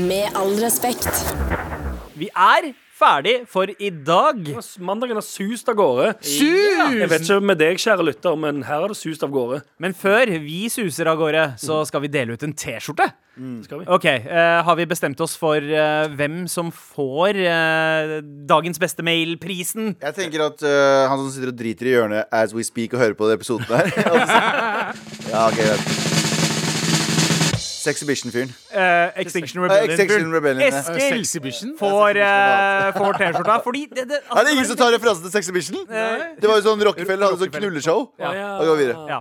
Med all respekt. Vi er ferdig for i dag. Mandagen har sust av gårde. Jeg vet ikke med deg, kjære lytter, men her har det sust av gårde. Men før vi suser av gårde, så skal vi dele ut en T-skjorte. Skal vi? Ok, eh, Har vi bestemt oss for eh, hvem som får eh, dagens beste mail-prisen? Jeg tenker at øh, han som sitter og driter i hjørnet as we speak og hører på de episoden her Ja, ok, greit. Sexhibition-fyren. Uh, Extinction Eh, Rebellion. Extinction Rebellion. Eskil Sexhibition? får, uh, får T-skjorta fordi det, det, Er det ingen som tar referansen til Sexhibition? Det var jo sånn Rockefeller hadde sånn knulleshow. Ja. ja. Går videre. Ja,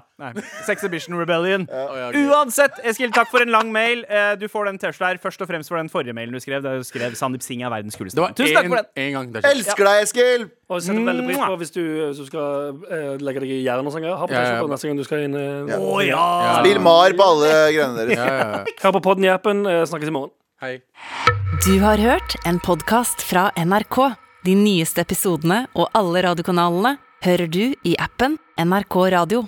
Sexhibition Rebellion. Ja. Uansett, Eskil, takk for en lang mail. Eh, Du får den T-skjorta her først og fremst for den forrige mailen du skrev. Der du skrev Sandeep Singh er verdens kuleste Det var mann. Tusen takk for den. En, ikke- Elsker deg, Eskil! Og jeg setter veldig pris på hvis du, hvis du skal eh, legge deg i jern og sånn. Ha på Ja, ja, neste gang du skal inn. eh, Ja. Å ja! Ja. Spill Mar på alle greiene deres. Ja, ja, ja. Hør på podden i appen. eh, Snakkes i morgen. Hei. Du har hørt en podkast fra NRK. De nyeste episodene og alle radiokanalene hører du i appen NRK Radio.